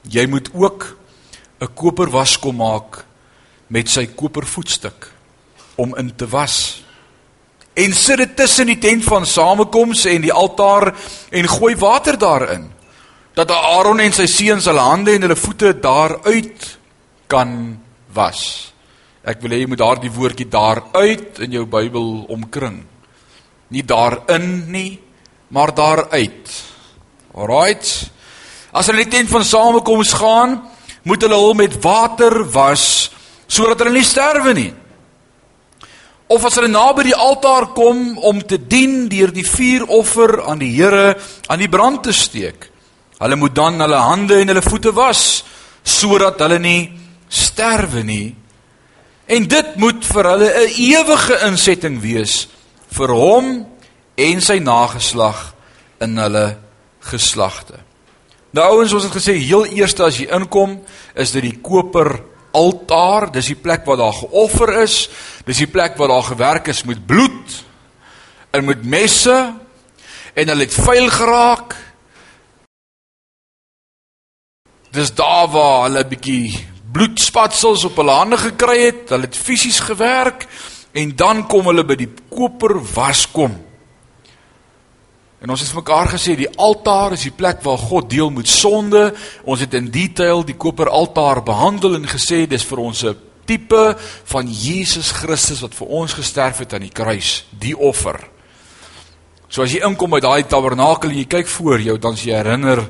Jy moet ook 'n koper waskom maak met sy koper voetstuk om in te was. En sit dit tussen die tent van samekoms en die altaar en gooi water daarin dat Aaron en sy seuns hulle hande en hulle voete daaruit kan was. Ek wil hê jy moet daardie woordjie daaruit in jou Bybel omkring. Nie daarin nie, maar daaruit. Alraight. As hulle in die tent van samekoms gaan, moet hulle hul met water was sodat hulle nie sterwe nie. Of as hulle naby die altaar kom om te dien deur die vuuroffer aan die Here aan die brand te steek. Hulle moet dan hulle hande en hulle voete was sodat hulle nie sterwe nie En dit moet vir hulle 'n ewige insetting wees vir hom en sy nageslag in hulle geslagte. Nou ouens, ons het gesê heel eers as jy inkom, is dit die koper altaar, dis die plek waar daar geoffer is, dis die plek waar daar gewerk is met bloed en met messe en hulle het vuil geraak. Dis daar waar hulle 'n bietjie bloedspatsels op hulle hande gekry het. Hulle het fisies gewerk en dan kom hulle by die koper waskom. En ons het vir mekaar gesê die altaar is die plek waar God deel met sonde. Ons het in detail die koper altaar behandel en gesê dis vir ons 'n tipe van Jesus Christus wat vir ons gesterf het aan die kruis, die offer. So as jy inkom by daai tabernakel en jy kyk voor jou, dan jy herinner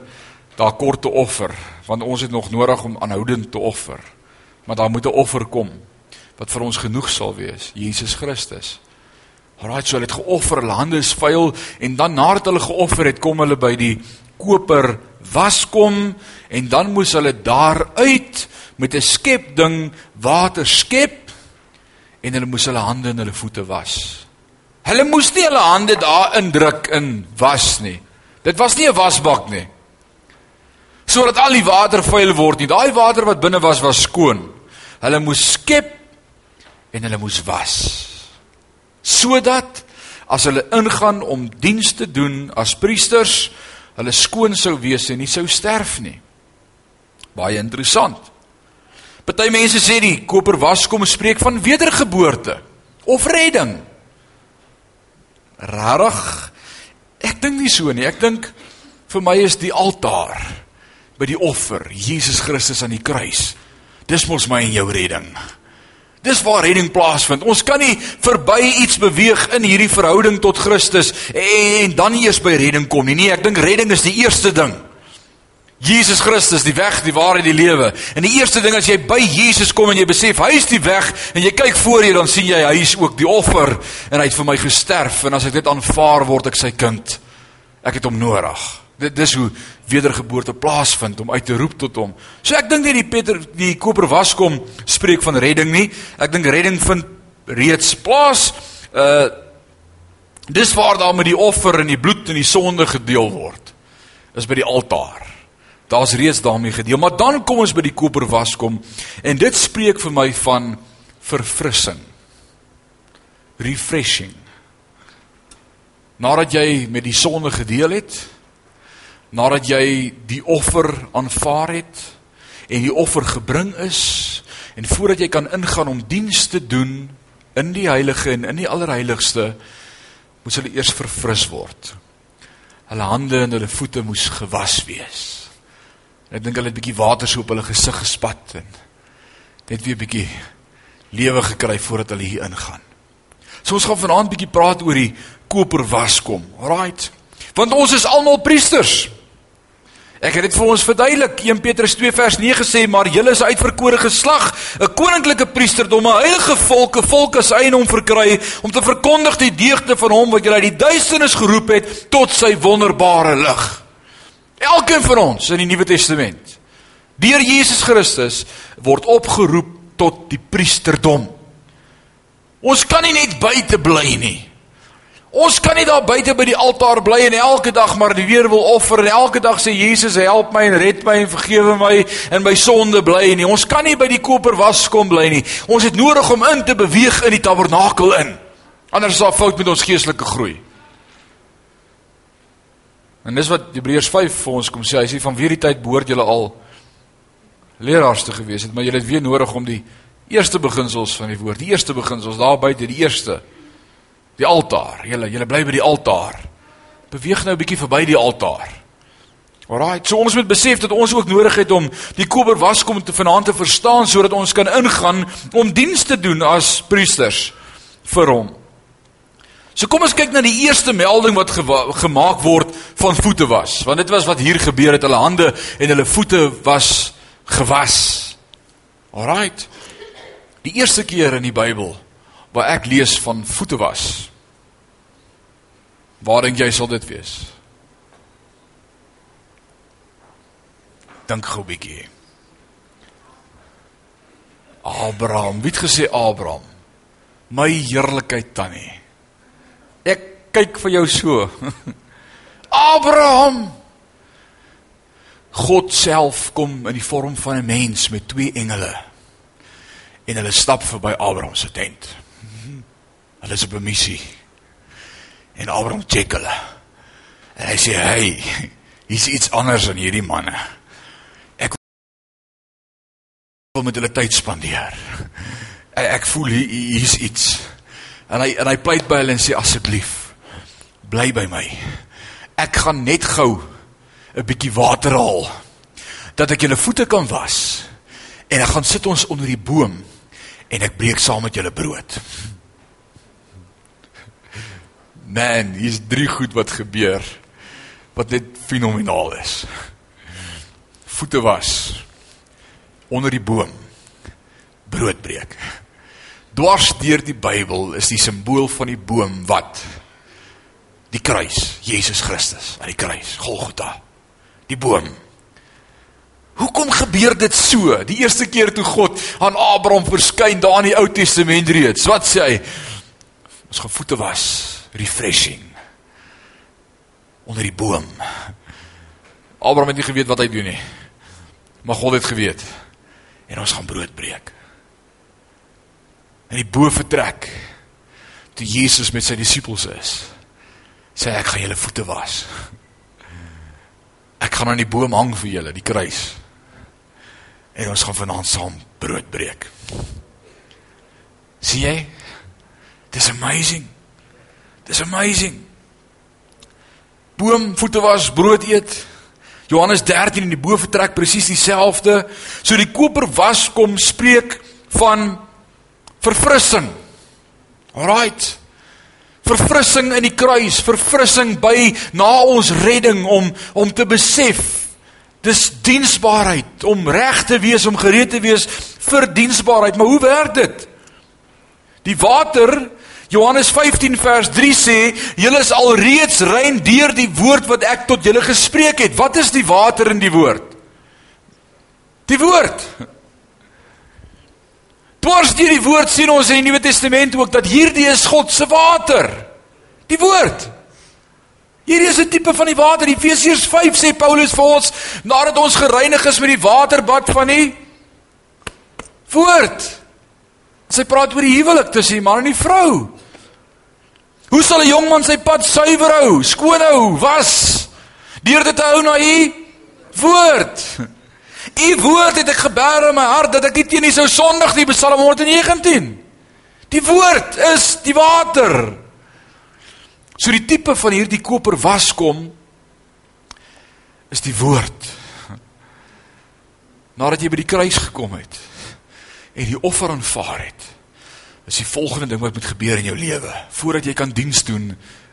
daar kort te offer, want ons het nog nodig om aanhoudend te offer. Maar daar moet 'n offer kom wat vir ons genoeg sal wees, Jesus Christus. Alraai, so hulle het geoffer, hulle hande is vuil en dan nadat hulle geoffer het, kom hulle by die koper waskom en dan moes hulle daar uit met 'n skepding water skep en hulle moes hulle hande en hulle voete was. Hulle moes nie hulle hande daar indruk in was nie. Dit was nie 'n wasbak nie sodat al die water vuil word nie. Daai water wat binne was was skoon. Hulle moes skep en hulle moes was. Sodat as hulle ingaan om diens te doen as priesters, hulle skoon sou wees en nie sou sterf nie. Baie interessant. Party mense sê die koper was kom spreek van wedergeboorte of redding. Rarig. Ek dink nie so nie. Ek dink vir my is die altaar by die offer, Jesus Christus aan die kruis. Dis mos my en jou redding. Dis waar redding plaasvind. Ons kan nie verby iets beweeg in hierdie verhouding tot Christus en dan eers by redding kom nie. Nee, ek dink redding is die eerste ding. Jesus Christus, die weg, die waarheid, die lewe. En die eerste ding as jy by Jesus kom en jy besef hy is die weg en jy kyk voor jou dan sien jy hy is ook die offer en hy het vir my gesterf en as ek dit aanvaar word ek sy kind. Ek het hom nodig. Dit dis hoe wedergeboorte plaasvind om uit te roep tot hom. So ek dink nie die Peter die koper waskom spreek van redding nie. Ek dink redding vind reeds plaas. Uh dis waar daar met die offer en die bloed en die sonde gedeel word. Is by die altaar. Daar's reeds daarmee gedeel, maar dan kom ons by die koper waskom en dit spreek vir my van verfrissing. Refreshing. Nadat jy met die sonde gedeel het, nadat jy die offer aanvaar het en die offer gebring is en voordat jy kan ingaan om diens te doen in die heilige en in die allerheiligste moes hulle eers verfris word. Hulle hande en hulle voete moes gewas wees. Ek dink hulle het 'n bietjie water so op hulle gesig gespat en net weer 'n bietjie lewe gekry voordat hulle hier ingaan. So ons gaan vanaand bietjie praat oor die koper waskom. Right. Want ons is almal priesters. Ek het dit vir ons verduidelik. 1 Petrus 2 vers 9 sê, "Maar julle is uitverkore geslag, 'n koninklike priesterdom, 'n heilige volk, 'n volk as eienaam verkry om te verkondig die deugde van hom wat julle uit die duisternis geroep het tot sy wonderbare lig." Elkeen van ons in die Nuwe Testament, deur Jesus Christus, word opgeroep tot die priesterdom. Ons kan nie net buite bly nie. Ons kan nie daar buite by die altaar bly en elke dag maar die weer wil offer en elke dag sê Jesus help my en red my en vergewe my en my sonde bly nie. Ons kan nie by die koper was kom bly nie. Ons het nodig om in te beweeg in die tabernakel in. Anders is daar fout met ons geestelike groei. En dis wat Hebreërs 5 vir ons kom sê. Hy sê van wie die tyd behoort julle al leraars te gewees het, maar julle het weer nodig om die eerste beginsels van die woord, die eerste beginsels daar buite, die eerste Die altaar. Julle julle bly by die altaar. Beweeg nou 'n bietjie verby die altaar. Alraai, so ons moet besef dat ons ook nodig het om die kober waskom te vanaand te verstaan sodat ons kan ingaan om diens te doen as priesters vir hom. So kom ons kyk na die eerste melding wat gemaak word van voete was, want dit was wat hier gebeur het, hulle hande en hulle voete was gewas. Alraai. Die eerste keer in die Bybel waar ek lees van voete was. Waar dink jy sal dit wees? Dink gou 'n bietjie. Abraham, wie het gesê Abraham? My heerlikheid tannie. Ek kyk vir jou so. (laughs) Abraham. God self kom in die vorm van 'n mens met twee engele. En hulle stap verby Abraham se tent. Hulle is op 'n missie. En Abraham check hulle. En hy sê, "Hey, hier's iets anders aan hierdie manne." wil met hulle tyd spandeer. Ek voel hier hier's iets. En hy en hy pleit by hulle en sê asseblief bly by my. Ek gaan net gou 'n bietjie water haal dat ek julle voete kan was. En ek gaan sit ons onder die boom en ek breek saam met julle brood. Man, hier's drie goed wat gebeur wat net fenomenaal is. Voete was onder die boom brood breek. Dwars deur die Bybel is die simbool van die boom wat die kruis, Jesus Christus aan die kruis, Golgotha. Die boom. Hoekom gebeur dit so? Die eerste keer toe God aan Abraham verskyn daar in die Ou Testament reeds, wat sê hy? Ons gevoete was refreshing onder die boom. Abraham het nie geweet wat hy doen nie. Maar God het geweet en ons gaan brood breek. In die boefretrek toe Jesus met sy disippels is, sê ek gaan julle voete was. Ek gaan aan die boom hang vir julle, die kruis. En ons gaan vanaand saam brood breek. Sien jy? Dis amazing. Dis amazing. Boom voete was, brood eet. Johannes 13 in die boefretrek presies dieselfde. So die koper was kom spreek van verfrissing. Alraight. Verfrissing in die kruis, verfrissing by na ons redding om om te besef dis diensbaarheid om reg te wees om gereed te wees vir diensbaarheid. Maar hoe werk dit? Die water Johannes 15 vers 3 sê, julle is alreeds rein deur die woord wat ek tot julle gespreek het. Wat is die water in die woord? Die woord. Dwars deur die woord sien ons in die Nuwe Testament ook dat hierdie is God se water. Die woord. Hierdie is 'n tipe van die water. Efesiërs 5 sê Paulus vir ons, nadat ons gereinig is met die waterbad van die woord. Sy praat oor die huwelik tussen die man en die vrou. Hoe sal 'n jong man sy pad suiwer hou, skoon hou, was deur dit te hou na u woord? U woord het ek gebeer in my hart dat ek nie teen U sou sondig nie, Psalm 119. Die woord is die water. So die tipe van hierdie koper waskom is die woord. Nadat jy by die kruis gekom het en die offer aanvaar het, is die volgende ding wat moet gebeur in jou lewe voordat jy kan diens doen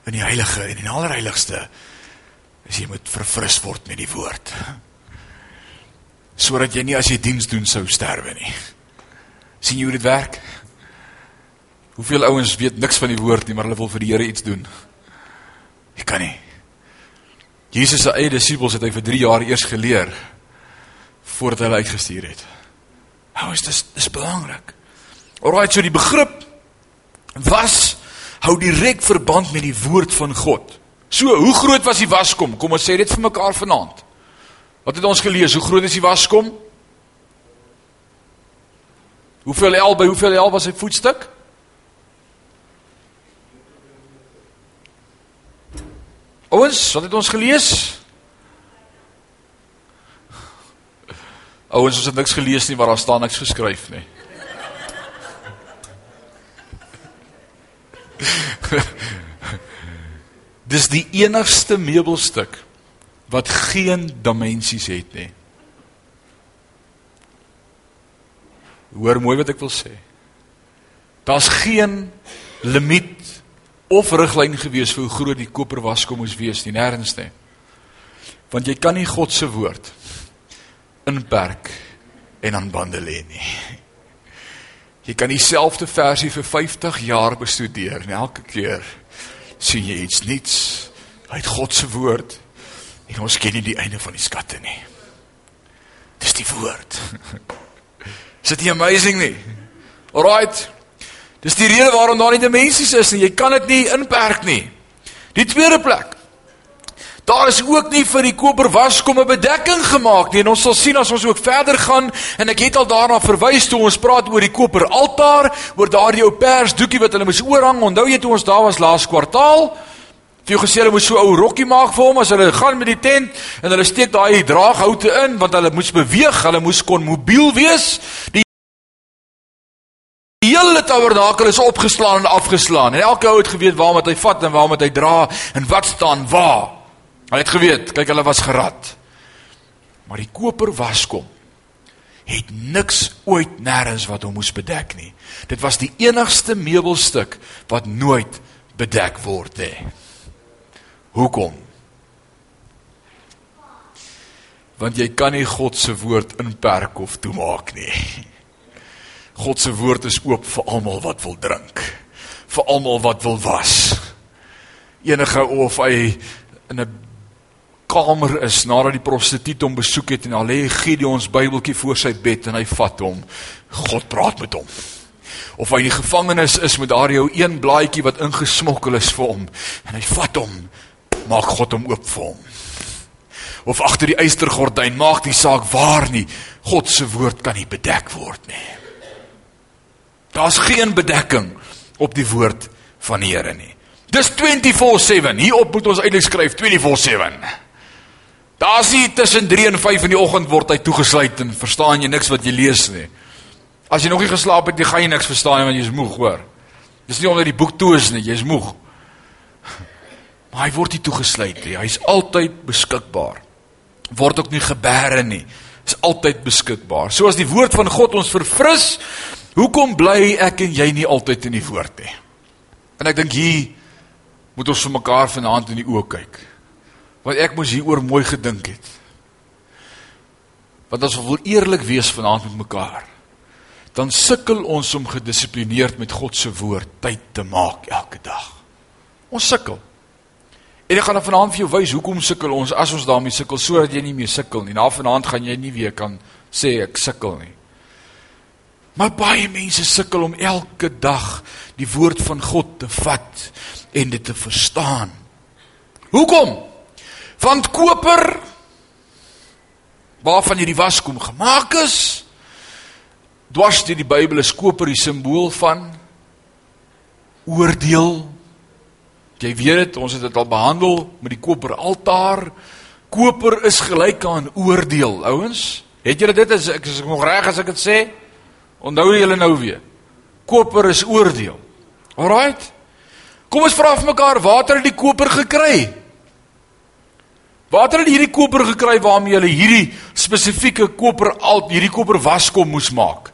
in die heilige en in die allerheiligste is jy moet verfris word met die woord sodat jy nie as jy diens doen sou sterwe nie. sien jy hoe dit werk? Hoeveel ouens weet niks van die woord nie, maar hulle wil vir die Here iets doen. Jy kan nie. Jesus se eie disippels het hy vir 3 jaar eers geleer voordat hy hulle uitgestuur het. Hoe is dit dis belangrik. Alraai, so die begrip was hou direk verband met die woord van God. So, hoe groot was die waskom? Kom ons sê dit vir mekaar vanaand. Wat het ons gelees? Hoe groot is die waskom? Hoeveel el by hoeveel el was sy voetstuk? Ouens, wat het ons gelees? Ouens, ons het niks gelees nie, maar daar staan niks geskryf nie. (laughs) Dis die enigste meubelstuk wat geen dimensies het nie. Hoor mooi wat ek wil sê. Daar's geen limiet of riglyn gewees vir hoe groot die koper waskom moes wees nie, nêrens nie. Want jy kan nie God se woord inperk en aan bande lê nie. Jy kan dieselfde versie vir 50 jaar bestudeer en elke keer sien jy iets nuuts uit God se woord En ons ken nie die einde van die skatte nie. Dis die woord. (laughs) Is dit nie amazing nie? Alraight. Dis die rede waarom daar nie dimensies is nie. Jy kan dit nie inperk nie. Die tweede plek. Daar is ook nie vir die koper waskom 'n bedekking gemaak nie. En ons sal sien as ons ook verder gaan en ek het al daarna verwys toe ons praat oor die koper altaar, oor daardie ou pers doekie wat hulle moes oorhang. Onthou jy toe ons daar was laas kwartaal? Jy gesê hulle moes so 'n ou rokkie maak vir hom as hulle gaan met die tent en hulle steek daai draaghoute in want hulle moes beweeg, hulle moes kon mobiel wees. Die hele tabernakel is opgeslaan en afgeslaan. En elke ou het geweet waar moet hy vat en waar moet hy dra en wat staan waar. Hulle het geweet, kyk hulle was gerad. Maar die koper waskom het niks ooit nêrens wat hom moes bedek nie. Dit was die enigste meubelstuk wat nooit bedek word hè. Hoekom? Want jy kan nie God se woord inperk of toemaak nie. God se woord is oop vir almal wat wil drink, vir almal wat wil was. Enige of hy in 'n kamer is nadat die prostituut hom besoek het en al lê Gideon se Bybeltjie voor sy bed en hy vat hom. God praat met hom. Of hy in die gevangenis is met daardie ou een blaadjie wat ingesmokkel is vir hom en hy vat hom, maak God hom oop vir hom. Of agter die eystergordyn maak die saak waar nie. God se woord kan nie bedek word nie. Daar's geen bedekking op die woord van die Here nie. Dis 24/7. Hierop moet ons eintlik skryf 24/7. Daar's nie tussen 3 en 5 in die oggend word hy toegesluit en verstaan jy niks wat jy lees nie. As jy nog nie geslaap het, jy gaan jy niks verstaan nie want jy's moeg, hoor. Dis nie omdat die boek toe is nie, jy's moeg. Maar hy word nie toegesluit nie. Hy's altyd beskikbaar. Word ook nie gebeere nie. Is altyd beskikbaar. Soos die woord van God ons verfris, Hoekom bly ek en jy nie altyd in die woord nie? En ek dink hier moet ons vir mekaar vanaand in die oë kyk. Want ek moes hieroor mooi gedink het. Want as ons wil eerlik wees vanaand met mekaar, dan sukkel ons om gedissiplineerd met God se woord tyd te maak elke dag. Ons sukkel. En ek gaan dan vanaand vir jou wys hoekom sukkel ons as ons daarmee sukkel sodat jy nie meer sukkel nie. Na vanaand gaan jy nie weer kan sê ek sukkel nie. Maar baie mense sukkel om elke dag die woord van God te vat en dit te verstaan. Hoekom? Want koper waarvan hierdie waskom gemaak is, dwars deur die Bybel is koper die simbool van oordeel. Jy weet dit, ons het dit al behandel met die koper altaar. Koper is gelyk aan oordeel, ouens. Het julle dit as ek is nog reg as ek dit sê? Onthou julle nou weer. Koper is oordeel. Alraight. Kom ons vra vir mekaar, waar het hulle die koper gekry? Waar het hulle hierdie koper gekry waarmee hulle hierdie spesifieke koper al hierdie koper waskom moes maak?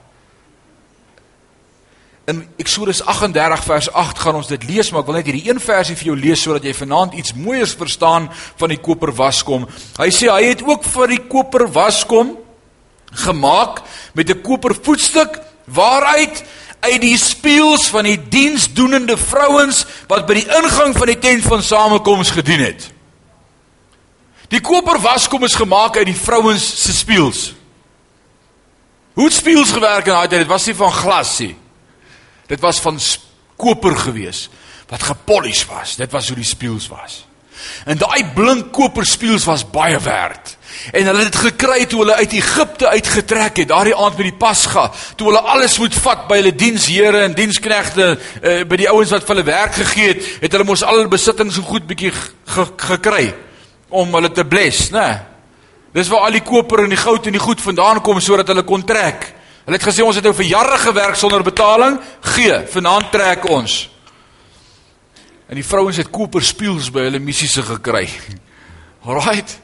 In Eksodus 38 vers 8 gaan ons dit lees, maar ek wil net hierdie een versie vir jou lees sodat jy vanaand iets mooiers verstaan van die koper waskom. Hy sê hy het ook vir die koper waskom gemaak met 'n koper voetstuk waaruit uit die spieëls van die diensdoenende vrouens wat by die ingang van die tent van samekoms gedien het. Die koper waskom is gemaak uit die vrouens se spieëls. Hoe het spieëls gewerk in daai tyd? Dit was nie van glas nie. Dit was van koper gewees wat gepolish was. Dit was hoe die spieëls was. En daai blink koper spieëls was baie werd. En hulle het dit gekry toe hulle uit Egipte uitgetrek het, daardie aand by die Pasga, toe hulle alles moet vat by hulle diensheere en diensknegte, uh, by die ouens wat vir hulle werk gegee het, het hulle mos al hulle besittings so goed bietjie gekry om hulle te bless, né? Dis waar al die koper en die goud en die goed vandaan kom sodat hulle kon trek. Hulle het gesê ons het nou vir jare gewerk sonder betaling, gee, vanaand trek ons. En die vrouens het koper spieëls by hulle missies gekry. (laughs) Alraight.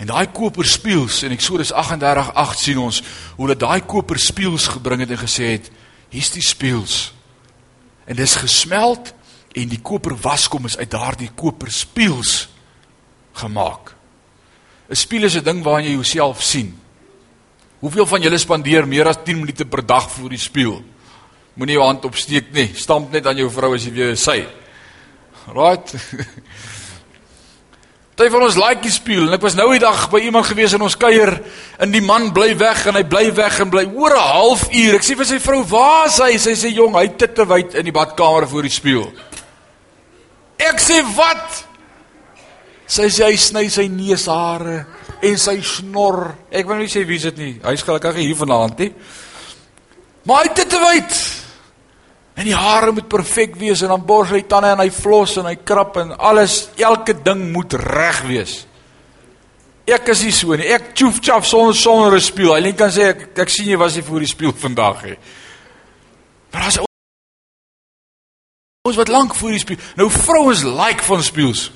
En daai koper spieëls en Eksodus 38:8 sien ons hoe hulle daai koper spieëls gebring het en gesê het: "Hier's die spieëls." En dis gesmelt en die koper waskom is uit daardie koper spieëls gemaak. 'n Spieël is 'n ding waarin jy jouself sien. Hoeveel van julle spandeer meer as 10 minute per dag voor die spieël? Moenie jou hand opsteek nie. Stamp net aan jou vrou as jy weer sy. Right? (laughs) Party van ons die spieël en ek was nou die dag by iemand gewees in ons kuier en die man bly weg en hy bly weg en bly oor 'n halfuur. Ek sê vir sy vrou, "Waar is hy?" Sy sê, "Jong, hy het te wyd in die badkamer voor die spieël." Ek sê, "Wat?" Sy sê hy sny sy neushare en sy snor. Ek wil nie sê wie dit nie. Hy's gelukkig hier vanaand, nie. Maar hy het te wyd. En die hare moet perfek wees en dan bors hy tande en hy flos en hy krap en alles, elke ding moet reg wees. Ek is nie so nie. Ek tjoef tjaf sonder sonder 'n spieël. Hy kan sê ek ek sien jy was nie voor die spieël vandag nie. Maar as ons wat lank voor die spieël. Nou vrouens like van spieëls.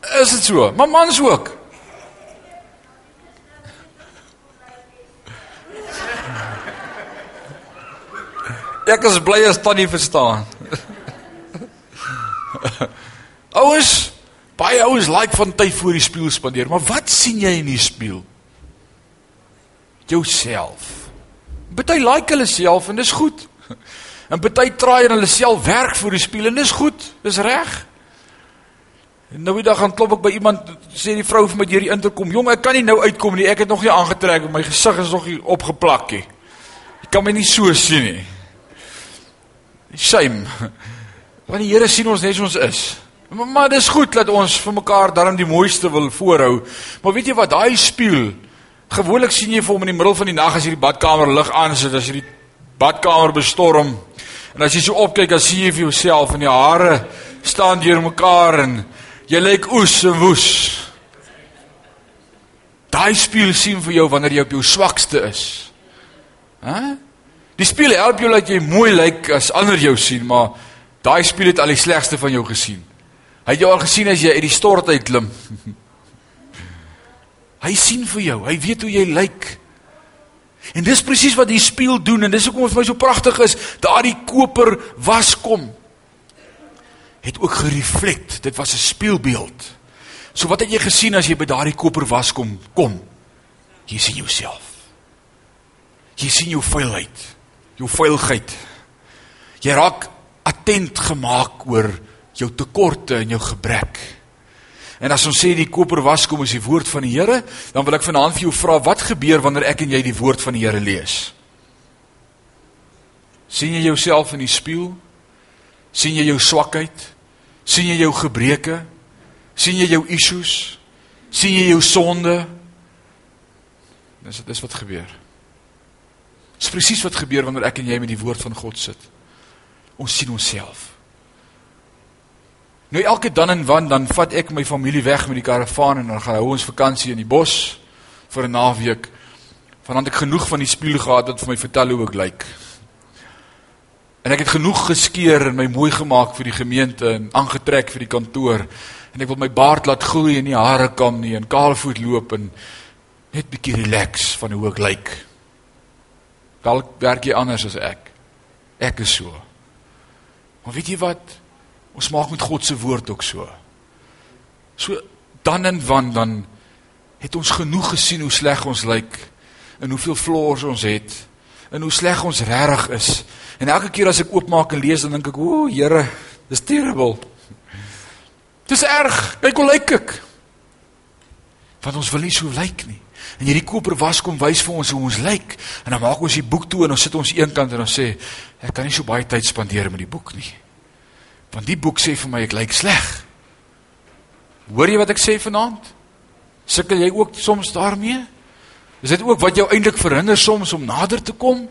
Is dit so? Maar mans ook. Ek is bly as tannie verstaan. (laughs) ouens, baie ouens like van tyd voor die spieël spandeer, maar wat sien jy in die spieël? Jouself. Party like hulle self en dis goed. En party traai en hulle self werk voor die spieël en dis goed. Dis reg. En nou die dag gaan klop ek by iemand sê die vrou vir my deur die interkom, "Jong, ek kan nie nou uitkom nie. Ek het nog nie aangetrek en my gesig is nog nie opgeplak nie. Jy kan my nie so sien nie." shame. Want die Here sien ons net soos ons is. Maar, maar dis goed dat ons vir mekaar darm die mooiste wil voorhou. Maar weet jy wat, daai spieël, gewoonlik sien jy vir hom in die middel van die nag as jy die badkamer lig aan sit, as jy die badkamer bestorm. En as jy so opkyk, dan sien jy vir jouself en jou hare staan deur mekaar en jy lyk oes en woes. Daai spieël sien vir jou wanneer jy op jou swakste is. Hæ? Die spieël help jou dat jy mooi lyk as ander jou sien, maar daai spieël het al die slegste van jou gesien. Hy het jou al gesien as jy uit die stort uit klim. (laughs) hy sien vir jou, hy weet hoe jy lyk. En dis presies wat die spieël doen en dis hoekom dit vir my so pragtig is, daardie koper waskom het ook gereflekt. Dit was 'n spieelbeeld. So wat het jy gesien as jy by daardie koper waskom kom? Jy sien jouself. Jy sien jou vuilheid jou vuilheid. Jy raak attent gemaak oor jou tekorte en jou gebrek. En as ons sê die koper was kom is die woord van die Here, dan wil ek vanaand vir jou vra wat gebeur wanneer ek en jy die woord van die Here lees? sien jy jouself in die spieël? sien jy jou swakheid? Sien jy jou gebreke? sien jy jou issues? sien jy jou sonde? Dis dis wat gebeur. Dis presies wat gebeur wanneer ek en jy met die woord van God sit. Ons sien onsself. Nou elke dan en wan dan vat ek my familie weg met die karavaan en dan gaan hou ons vakansie in die bos vir 'n naweek. Vandat ek genoeg van die spieël gehad het vir my vertel hoe ek lyk. En ek het genoeg geskeer en my mooi gemaak vir die gemeente en aangetrek vir die kantoor. En ek wil my baard laat groei en nie hare kam nie en kaalvoet loop en net bietjie relax van hoe ek lyk. Dalk werk jy anders as ek. Ek is so. Maar weet jy wat? Ons maak met God se woord ook so. So dan en wan dan het ons genoeg gesien hoe sleg ons lyk en hoeveel flaws ons het en hoe sleg ons regtig is. En elke keer as ek oopmaak en lees dan dink ek, "O, Here, dis terrible." Dis erg. Kyk hoe lyk ek. Want ons wil nie so lyk nie. En hierdie koper was kom wys vir ons hoe ons lyk. En dan maak ons die boek toe en ons sit ons eenkant en ons sê ek kan nie so baie tyd spandeer met die boek nie. Want die boek sê vir my ek lyk sleg. Hoor jy wat ek sê vanaand? Sukkel jy ook soms daarmee? Is dit ook wat jou eintlik verhinder soms om nader te kom?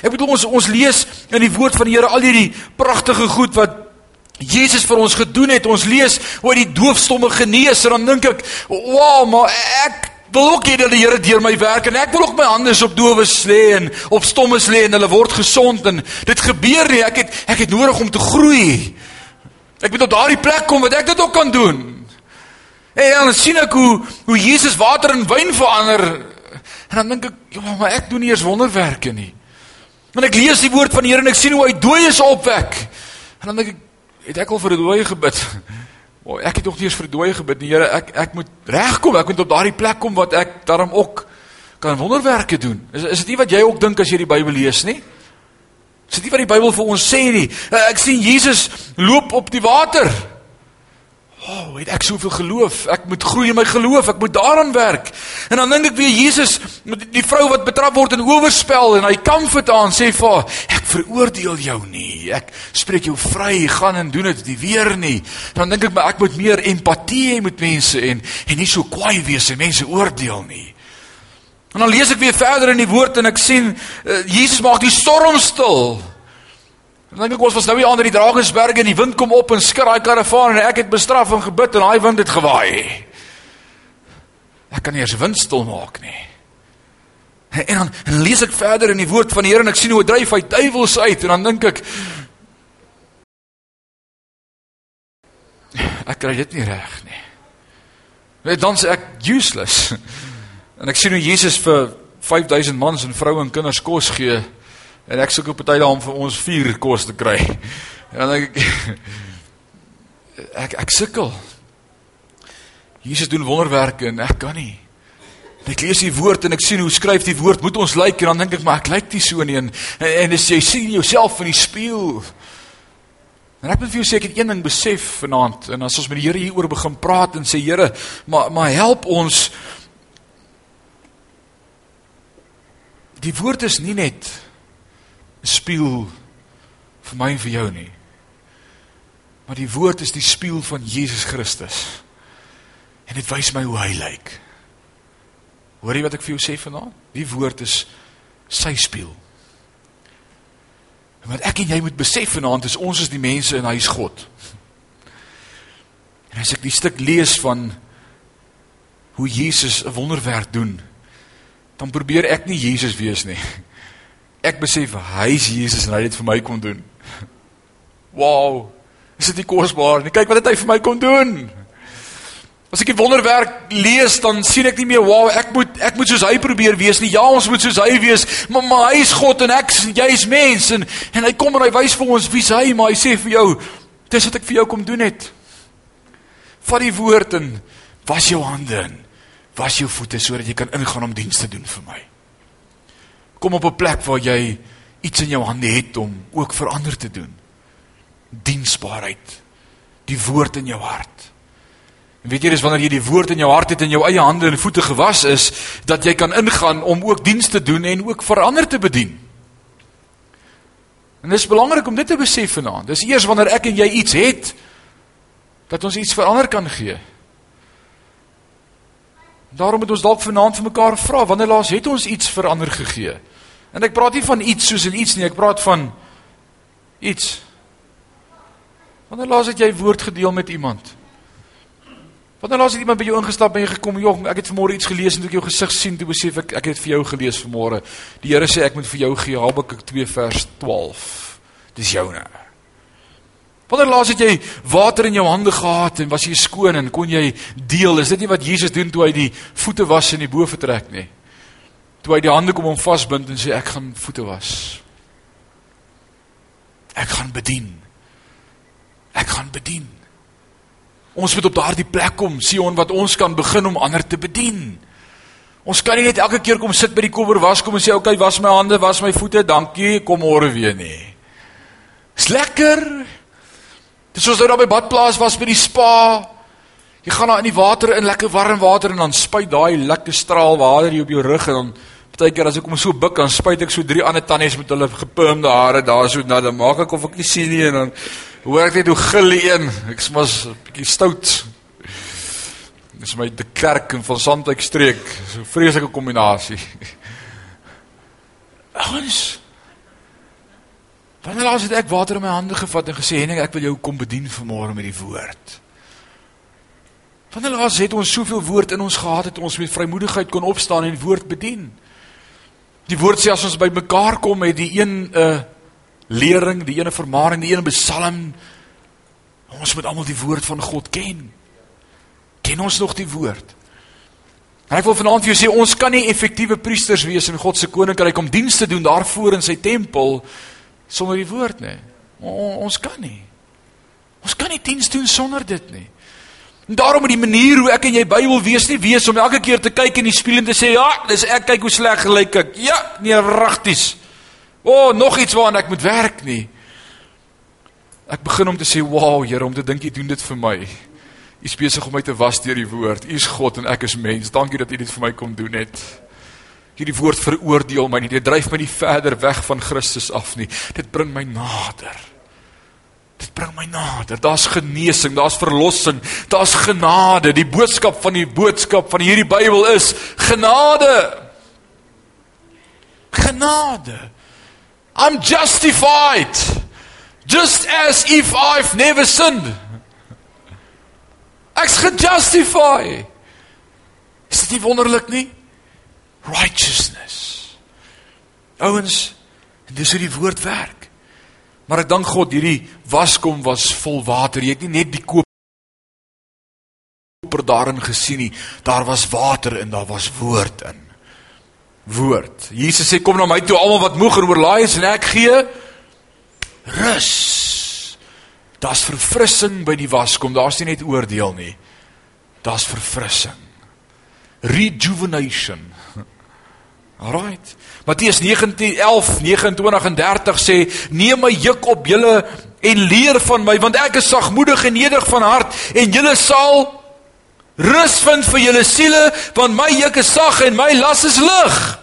Ek bedoel ons ons lees in die woord van die Here al hierdie pragtige goed wat Jesus vir ons gedoen het. Ons lees oor die doofstomme genees. En dan dink ek, "Wow, maar ek wil ook hê dat die Here deur my werk en ek wil ook my hande op dowes lê en op stommes lê en hulle word gesond. En dit gebeur nie. Ek het ek het nodig om te groei. Ek moet op daardie plek kom wat ek dit ook kan doen. En dan sien ek hoe hoe Jesus water in wyn verander en dan dink ek ja maar ek doen nie eers wonderwerke nie want ek lees die woord van die Here en ek sien hoe hy dooies opwek en dan dink ek het ek al vir 'n dooie gebid (laughs) O, ek het nog nie eens vir dooie gebid nie, Here. Ek ek moet regkom. Ek moet op daardie plek kom wat ek daarom ook kan wonderwerke doen. Is is dit nie wat jy ook dink as jy die Bybel lees nie? Is dit nie wat die Bybel vir ons sê nie? Eh, ek sien Jesus loop op die water. Oh, het ek soveel geloof. Ek moet groei in my geloof. Ek moet daaraan werk. En dan dink ek weer Jesus, die vrou wat betrap word in oorspel en hy kamp dit aan sê vir haar, ek veroordeel jou nie. Ek spreek jou vry. Gaan en doen dit weer nie. Dan dink ek maar ek moet meer empatie hê met mense en en nie so kwaai wees en mense oordeel nie. En dan lees ek weer verder in die woord en ek sien uh, Jesus maak die storm stil. Dan dink ek ons was nou hier onder die Drakensberge en die wind kom op en skud daai karavaan en ek het bestraf en gebid en daai wind het gewaai. Ek kan nie eens wind stil maak nie. En dan en lees ek verder in die woord van die Here en ek sien hoe dryf hy duiwels uit en dan dink ek ek kry dit nie reg nie. Net dan sê ek useless. En ek sien hoe Jesus vir 5000 mans en vroue en kinders kos gee. En ek soek op 'n tyd om vir ons vier kos te kry. (laughs) En ek (laughs) ek ek sukkel. Jesus doen wonderwerke en ek kan nie. Ek lees die woord en ek sien hoe skryf die woord moet ons lyk en dan dink ek maar ek lyk nie so nie en en as jy sien jouself in die spieël. En ek moet vir jou sê ek het een ding besef vanaand en as ons met die Here hieroor begin praat en sê Here, maar maar help ons Die woord is nie net spieël vir my en vir jou nie. Maar die woord is die spieël van Jesus Christus. En dit wys my hoe hy lyk. Hoor jy wat ek vir jou sê vanaand? Die woord is sy spieël. En wat ek en jy moet besef vanaand is ons is die mense en hy is God. En as ek die stuk lees van hoe Jesus 'n wonderwerk doen, dan probeer ek nie Jesus wees nie. Ek besef hy is Jesus en hy het dit vir my kom doen. Wow. Is dit nie kosbaar nie? Kyk wat het hy vir my kom doen. As ek die wonderwerk lees, dan sien ek nie meer wow, ek moet ek moet soos hy probeer wees nie. Ja, ons moet soos hy wees, maar maar hy is God en ek jy is mens en en hy kom en hy wys vir ons wie's hy, maar hy sê vir jou, dis wat ek vir jou kom doen het. Vat die woord en was jou hande in. Was jou voete sodat jy kan ingaan om diens te doen vir my kom op 'n plek waar jy iets in jou hande het om ook verander te doen. Diensbaarheid. Die woord in jou hart. En weet jy dis wanneer jy die woord in jou hart het en jou eie hande en voete gewas is, dat jy kan ingaan om ook diens te doen en ook verander te bedien. En dit is belangrik om dit te besef vanaand. Dis eers wanneer ek en jy iets het dat ons iets verander kan gee. Daarom moet ons dalk vanaand vir mekaar vra, wanneer laas het ons iets verander gegee? En ek praat nie van iets soos en iets nie, ek praat van iets. Wanneer laas het jy woord gedeel met iemand? Wanneer laas het iemand by jou ingestap en jy gekom, "Jong, ek het vanmôre iets gelees en toe ek jou gesig sien, toe besef ek ek het vir jou gelees vanmôre. Die Here sê ek moet vir jou gee Habakuk 2 vers 12. Dis joune." Wanneer laas het jy water in jou hande gehad en was jy skoon en kon jy deel? Is dit nie wat Jesus doen toe hy die voete was in die boefretrek nie? toe hy die hande kom om vasbind en sê ek gaan voete was. Ek gaan bedien. Ek gaan bedien. Ons moet op daardie plek kom, Sion, wat ons kan begin om ander te bedien. Ons kan nie net elke keer kom sit by die kobber was kom en sê okay, was my hande, was my voete, dankie, kom môre weer nie. Dis lekker. Dis soos jy daar by badplaas was by die spa. Jy gaan daar in die water in, lekker warm water en dan spuit daai lekker straal water hier op jou rug en dan Partykeer as ek kom so buk dan spuit ek so drie ander tannies met hulle gepurmde hare daar so nou dan maak ek of ek nie sien nie en dan hoor ek net hoe gil een. Ek smas 'n bietjie stout. Dis my de kerk in van Sandwyk streek. So vreeslike kombinasie. Ons Wanneer laas het ek water in my hande gevat en gesê Henning ek wil jou kom bedien vanmôre met die woord. Wanneer laas het ons soveel woord in ons gehad het ons met vrymoedigheid kon opstaan en woord bedien? Die woord sê as ons by mekaar kom met die een 'n uh, eh, lering, die ene vermaaning, die ene psalm, ons moet almal die woord van God ken. Ken ons nog die woord? En ek wil vanaand vir jou sê ons kan nie effektiewe priesters wees in God se koninkryk om diens te doen daarvoor in sy tempel sonder die woord nie. O, ons kan nie. Ons kan nie diens doen sonder dit nie. En daarom moet die manier hoe ek en jy Bybel wees nie wees om elke keer te kyk in die spieël en te sê ja, dis ek kyk hoe sleg gelyk ek. Ja, nee, regties. O, oh, nog iets waaraan ek moet werk nie. Ek begin om te sê, "Wow, Here, om te dink jy doen dit vir my." U is besig om my te was deur die woord. U is God en ek is mens. Dankie dat U dit vir my kom doen het. Hierdie woord veroordeel my nie. Dit dryf my nie verder weg van Christus af nie. Dit bring my nader. Dit bring my nader. Daar's genesing, daar's verlossing, daar's genade. Die boodskap van die boodskap van hierdie Bybel is genade. Genade. I'm justified just as if I've never sinned. Ek's gejustify. Is dit nie wonderlik nie? Righteousness. Ouens, dis hoe die woord werk. Maar ek dank God hierdie waskom was vol water. Jy het nie net die koper daarin gesien nie. Daar was water en daar was woord in. Woord. Jesus sê kom na my toe almal wat moeg en oorlaai is en ek gee rus. Daar's verfrissing by die waskom. Daar's nie net oordeel nie. Daar's verfrissing. Rejuvenation. Alraight. Matteus 19:11, 29 en 30 sê: "Neem my juk op julle en leer van my, want ek is sagmoedig en nederig van hart, en julle sal rus vind vir julle siele, want my juk is sag en my las is lig."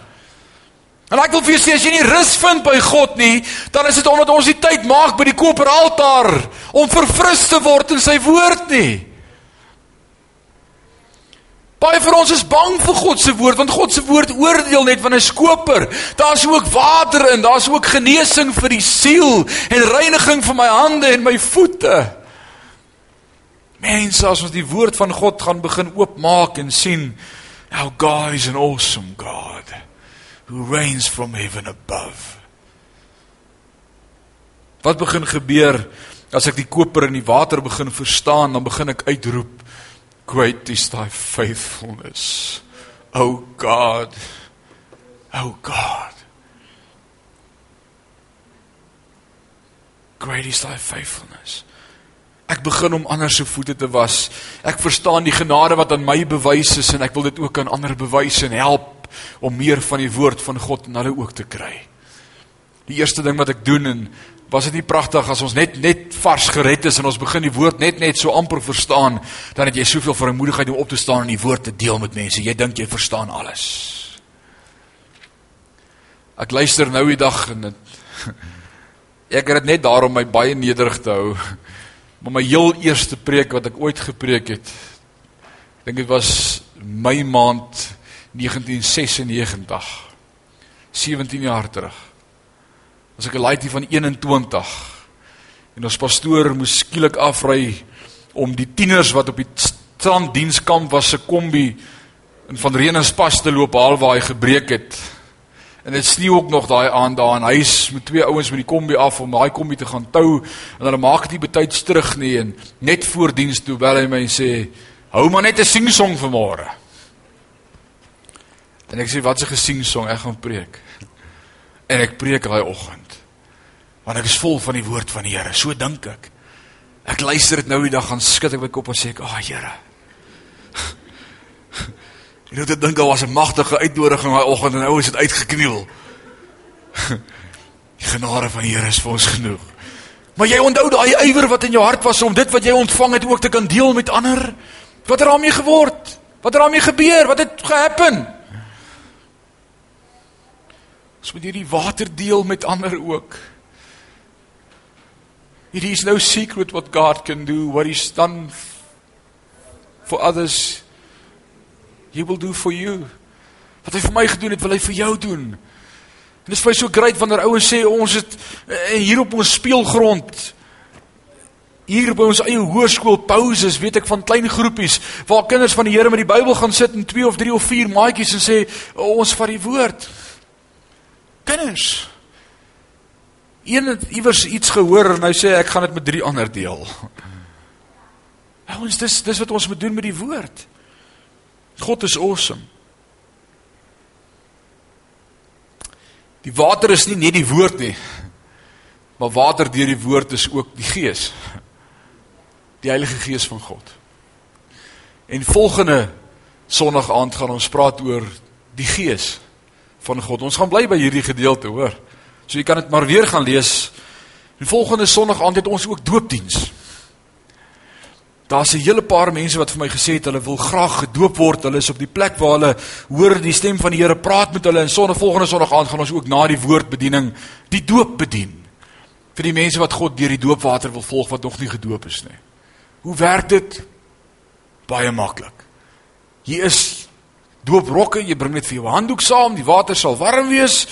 En ek wil vir julle sê as jy nie rus vind by God nie, dan is dit omdat ons nie tyd maak by die koperaltaar om verfris te word in sy woord nie. Baie van ons is bang vir God se woord want God se woord oordeel net van 'n skoper. Daar's ook water in, daar's ook genesing vir die siel en reiniging vir my hande en my voete. Mense, as ons die woord van God gaan begin oopmaak en sien, our God is an awesome God who reigns from heaven above. Wat begin gebeur as ek die koper in die water begin verstaan, dan begin ek uitroep, great is thy faithfulness. O God. O God. Great is thy faithfulness. Ek begin om ander se voete te was. Ek verstaan die genade wat aan my bewys is en ek wil dit ook aan ander bewys en help om meer van die woord van God in hulle ook te kry. Die eerste ding wat ek doen en was dit nie pragtig as ons net net vars gered is en ons begin die woord net net so amper verstaan, dan het jy soveel vermoedigheid om op te staan en die woord te deel met mense. Jy dink jy verstaan alles. Ek luister nou die dag en het, (laughs) ek het dit net daarom my baie nederig te hou. Maar my heel eerste preek wat ek ooit gepreek het, ek dink dit was my maand 1996 17 jaar terug as ek 'n laaitjie van 21 en ons pastoor moes skielik afry om die tieners wat op die stranddienskamp was se kombi in van Renus pas te loop haal waar hy gebreek het. En dit sneeu ook nog daai aand daar en hy's met twee ouens met die kombi af om daai kombi te gaan tou en hulle maak dit betyds terug nie en net voor diens toe bel hy my en sê hou maar net 'n singsong vir môre En ek sê wat 'n gesiengsong ek gaan preek. En ek preek daai oggend. Want ek is vol van die woord van die Here, so dink ek. Ek luister dit nou die dag gaan skud ek my kop en sê ek, "Ag oh, Here." (laughs) Jy moet dit dink al was 'n magtige uitnodiging daai oggend en nou is dit uitgekniel. (laughs) Die genade van die Here is vir ons genoeg. Maar jy onthou daai ywer wat in jou hart was om dit wat jy ontvang het ook te kan deel met ander. Wat het daarmee geword? Wat het daarmee gebeur? Wat het gehappen? Ons moet hierdie water deel met ander ook. It is no secret what God can do, what he's done for others. He will do for you. Wat hy vir my gedoen het, wil hy vir jou doen. En dit is vir my so great wanneer ouens sê ons het eh, hier op ons speelgrond hier by ons eie hoërskool pauses weet ek van klein groepies waar kinders van die Here met die Bybel gaan sit en 2 of 3 of 4 maatjies en sê ons vat die woord kinders. Een het iewers iets gehoor en hy sê ek gaan dit met drie ander deel. Ouens, dis dis wat ons moet doen met die woord. God is awesome. Die water is nie net die woord nie. Maar water deur die woord is ook die gees. Die Heilige Gees van God. En volgende Sondag aand gaan ons praat oor die gees van God. Ons gaan bly by hierdie gedeelte, hoor. So jy kan dit maar weer gaan lees. Die volgende Sondag aand het ons ook doopdiens. Daar's 'n hele paar mense wat vir my gesê het hulle wil graag gedoop word. Hulle is op die plek waar hulle hoor die stem van die Here praat met hulle en sonder volgende Sondag aand gaan ons ook na die woordbediening die doop bedien. Vir die mense wat God deur die doopwater wil volg wat nog nie gedoop is nie. Hoe werk dit? Baie maklik. Hier is dooprokke, jy bring net vir jou handdoek saam, die water sal warm wees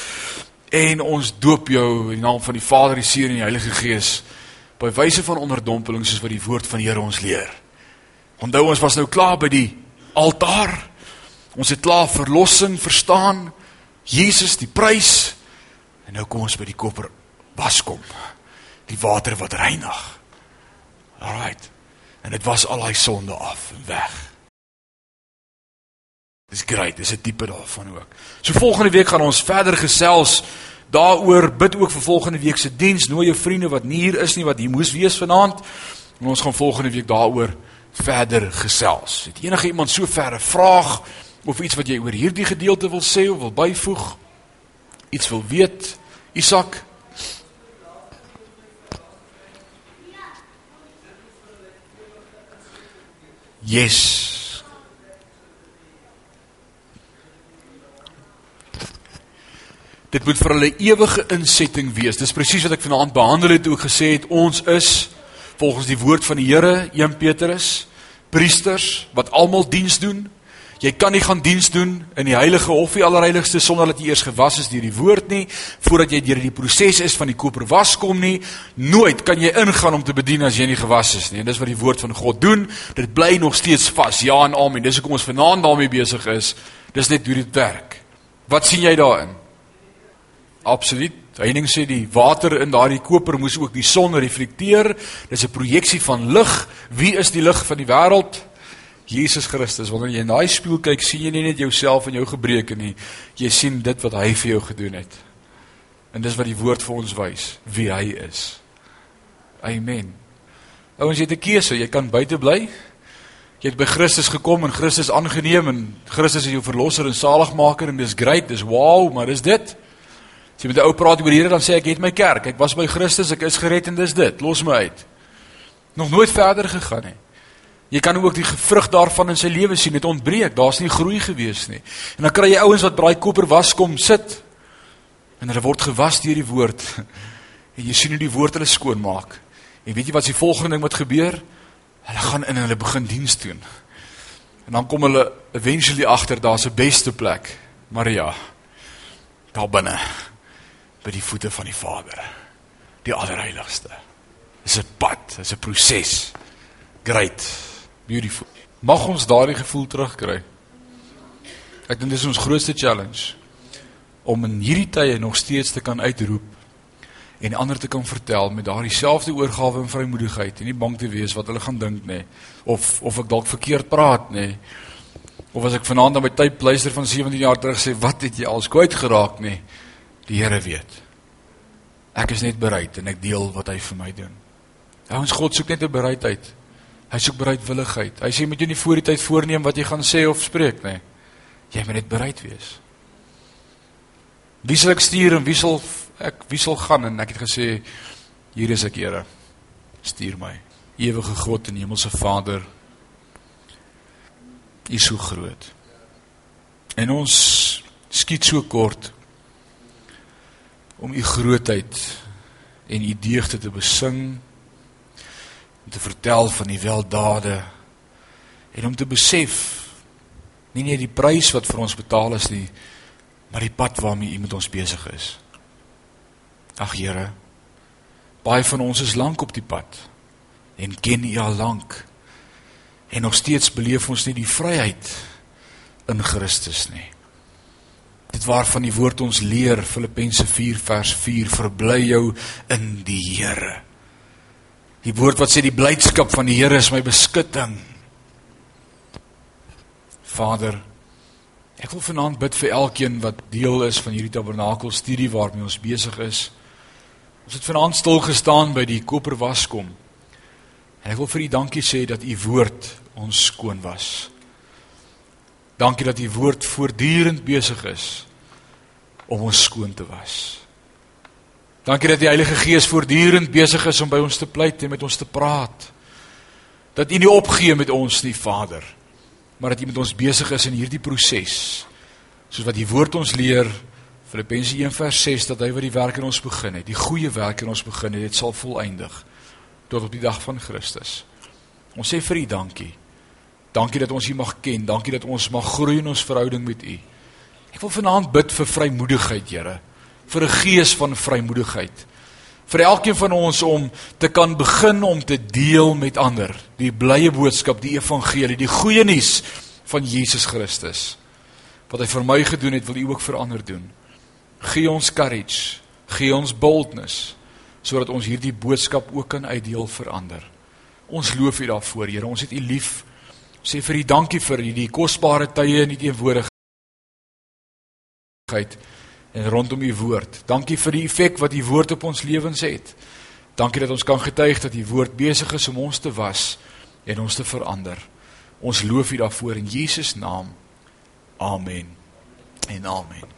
en ons doop jou in die naam van die Vader, die Seun en die Heilige Gees by wyse van onderdompeling soos wat die woord van die Here ons leer. Onthou ons was nou klaar by die altaar. Ons het klaar verlossing verstaan. Jesus die prys. En nou kom ons by die koper waskom. Die water wat reinig. Alraight. En dit was al daai sonde af en weg. Dis great, dis 'n tipe daarvan ook. So volgende week gaan ons verder gesels daaroor bid ook vir volgende week se diens. Nooi jou vriende wat nie hier is nie wat hier moes wees vanaand. En ons gaan volgende week daaroor verder gesels. Het enige iemand so verre vraag of iets wat jy oor hierdie gedeelte wil sê of wil byvoeg? Iets wil weet? Isak Yes. Dit moet vir hulle ewige insetting wees. Dis presies wat ek vanaand behandel het, ook gesê het ons is volgens die woord van die Here, 1 Petrus, priesters wat almal diens doen. Jy kan nie gaan diens doen in die heilige of die allerheiligste sonder dat jy eers gewas is deur die woord nie, voordat jy deur die proses is van die koper was kom nie. Nooit kan jy ingaan om te bedien as jy nie gewas is nie. En dis wat die woord van God doen. Dit bly nog steeds vas. Ja en amen. Dis hoekom ons vanaand daarmee besig is. Dis net hoe dit werk. Wat sien jy daarin? Absoluut. Heining sê die water in daardie koper moes ook die son reflekteer. Dis 'n projeksie van lig. Wie is die lig van die wêreld? Jesus Christus. Wanneer jy in daai spieël kyk, sien jy nie net jouself en jou gebreke nie. Jy sien dit wat hy vir jou gedoen het. En dis wat die woord vir ons wys, wie hy is. Amen. Ouens, jy het 'n keuse. Jy kan buite bly. Jy het by Christus gekom en Christus aangeneem en Christus is jou verlosser en saligmaker en dis great, dis wow, maar is dit? As jy met 'n ou praat oor die Here dan sê ek het my kerk, ek was by Christus, ek is gered en dis dit. Los my uit. Nog nooit verder gegaan nie. Jy kan ook die vrug daarvan in sy lewe sien, dit ontbreek. Daar's nie groei gewees nie. En dan kry jy ouens wat braai koper was kom sit en hulle word gewas deur die woord. (laughs) En jy sien hoe die woord hulle skoon maak. En weet jy wat die volgende ding wat gebeur? Hulle gaan in en hulle begin diens doen. En dan kom hulle eventually agter daar's 'n beste plek. Maria. Daar binne by die voete van die Vader. Die allerheiligste. Dis 'n pad, dis 'n proses. Great. Beautiful. Mag ons daardie gevoel terugkry. Ek dink dis ons grootste challenge om in hierdie tye nog steeds te kan uitroep en ander te kan vertel met daardie selfde oorgawe en vrymoedigheid en nie bang te wees wat hulle gaan dink nê of of ek dalk verkeerd praat nê of as ek vanaand aan my tyd luister van 17 jaar terug sê wat het jy als kwyt geraak nê Die Here weet. Ek is net bereid en ek deel wat hy vir my doen. Ons God soek net 'n bereidheid. Hy soek bereidwilligheid. Hy sê jy moet jou nie voor die tyd voorneem wat jy gaan sê of spreek nie. Jy moet net bereid wees. Wie sal ek stuur en wie sal ek wie sal gaan en ek het gesê hier is ek Here. Stuur my. Ewige God en hemelse Vader. U is so groot. En ons skiet so kort om u grootheid en u deugde te besing en te vertel van die weldade en om te besef nie net die prys wat vir ons betaal is nie maar die pad waarmee u met ons besig is. Ag Here, baie van ons is lank op die pad en ken u al lank en nog steeds beleef ons nie die vryheid in Christus nie dit waarvan die woord ons leer Filippense 4 vers 4 verbly jou in die Here. Die woord wat sê die blydskap van die Here is my beskutting. Vader, ek wil vanaand bid vir elkeen wat deel is van hierdie tabernakel studie waarmee ons besig is. Ons het vanaand stil gestaan by die koperwaskom. En ek wil vir U dankie sê dat U woord ons skoon was. Dankie dat u woord voortdurend besig is om ons skoon te was. Dankie dat die Heilige Gees voortdurend besig is om by ons te pleit en met ons te praat. dat U nie opgee met ons nie, Vader, maar dat U met ons besig is in hierdie proses. Soos wat die woord ons leer, Filippense 1:6 dat hy wat die werk in ons begin het, die goeie werk in ons begin het, dit sal volëindig tot op die dag van Christus. Ons sê vir U dankie. Dankie dat ons U mag ken, dankie dat ons mag groei in ons verhouding met U. Ek wil vanaand bid vir vrymoedigheid, Here, vir 'n gees van vrymoedigheid. Vir elkeen van ons om te kan begin om te deel met ander die blye boodskap, die evangelie, die goeie nuus van Jesus Christus. Wat hy vir my gedoen het, wil U ook vir ander doen. Gee ons courage, gee ons boldness sodat ons hierdie boodskap ook kan uitdeel vir ander. Ons loof U daarvoor, Here. Ons het U lief. Sê vir U dankie vir hierdie kosbare tye in U teenwoordigheid en rondom U woord. Dankie vir die effek wat U woord op ons lewens het. Dankie dat ons kan getuig dat U woord besig is om ons te was en ons te verander. Ons loof U daarvoor in Jesus naam. Amen. En amen.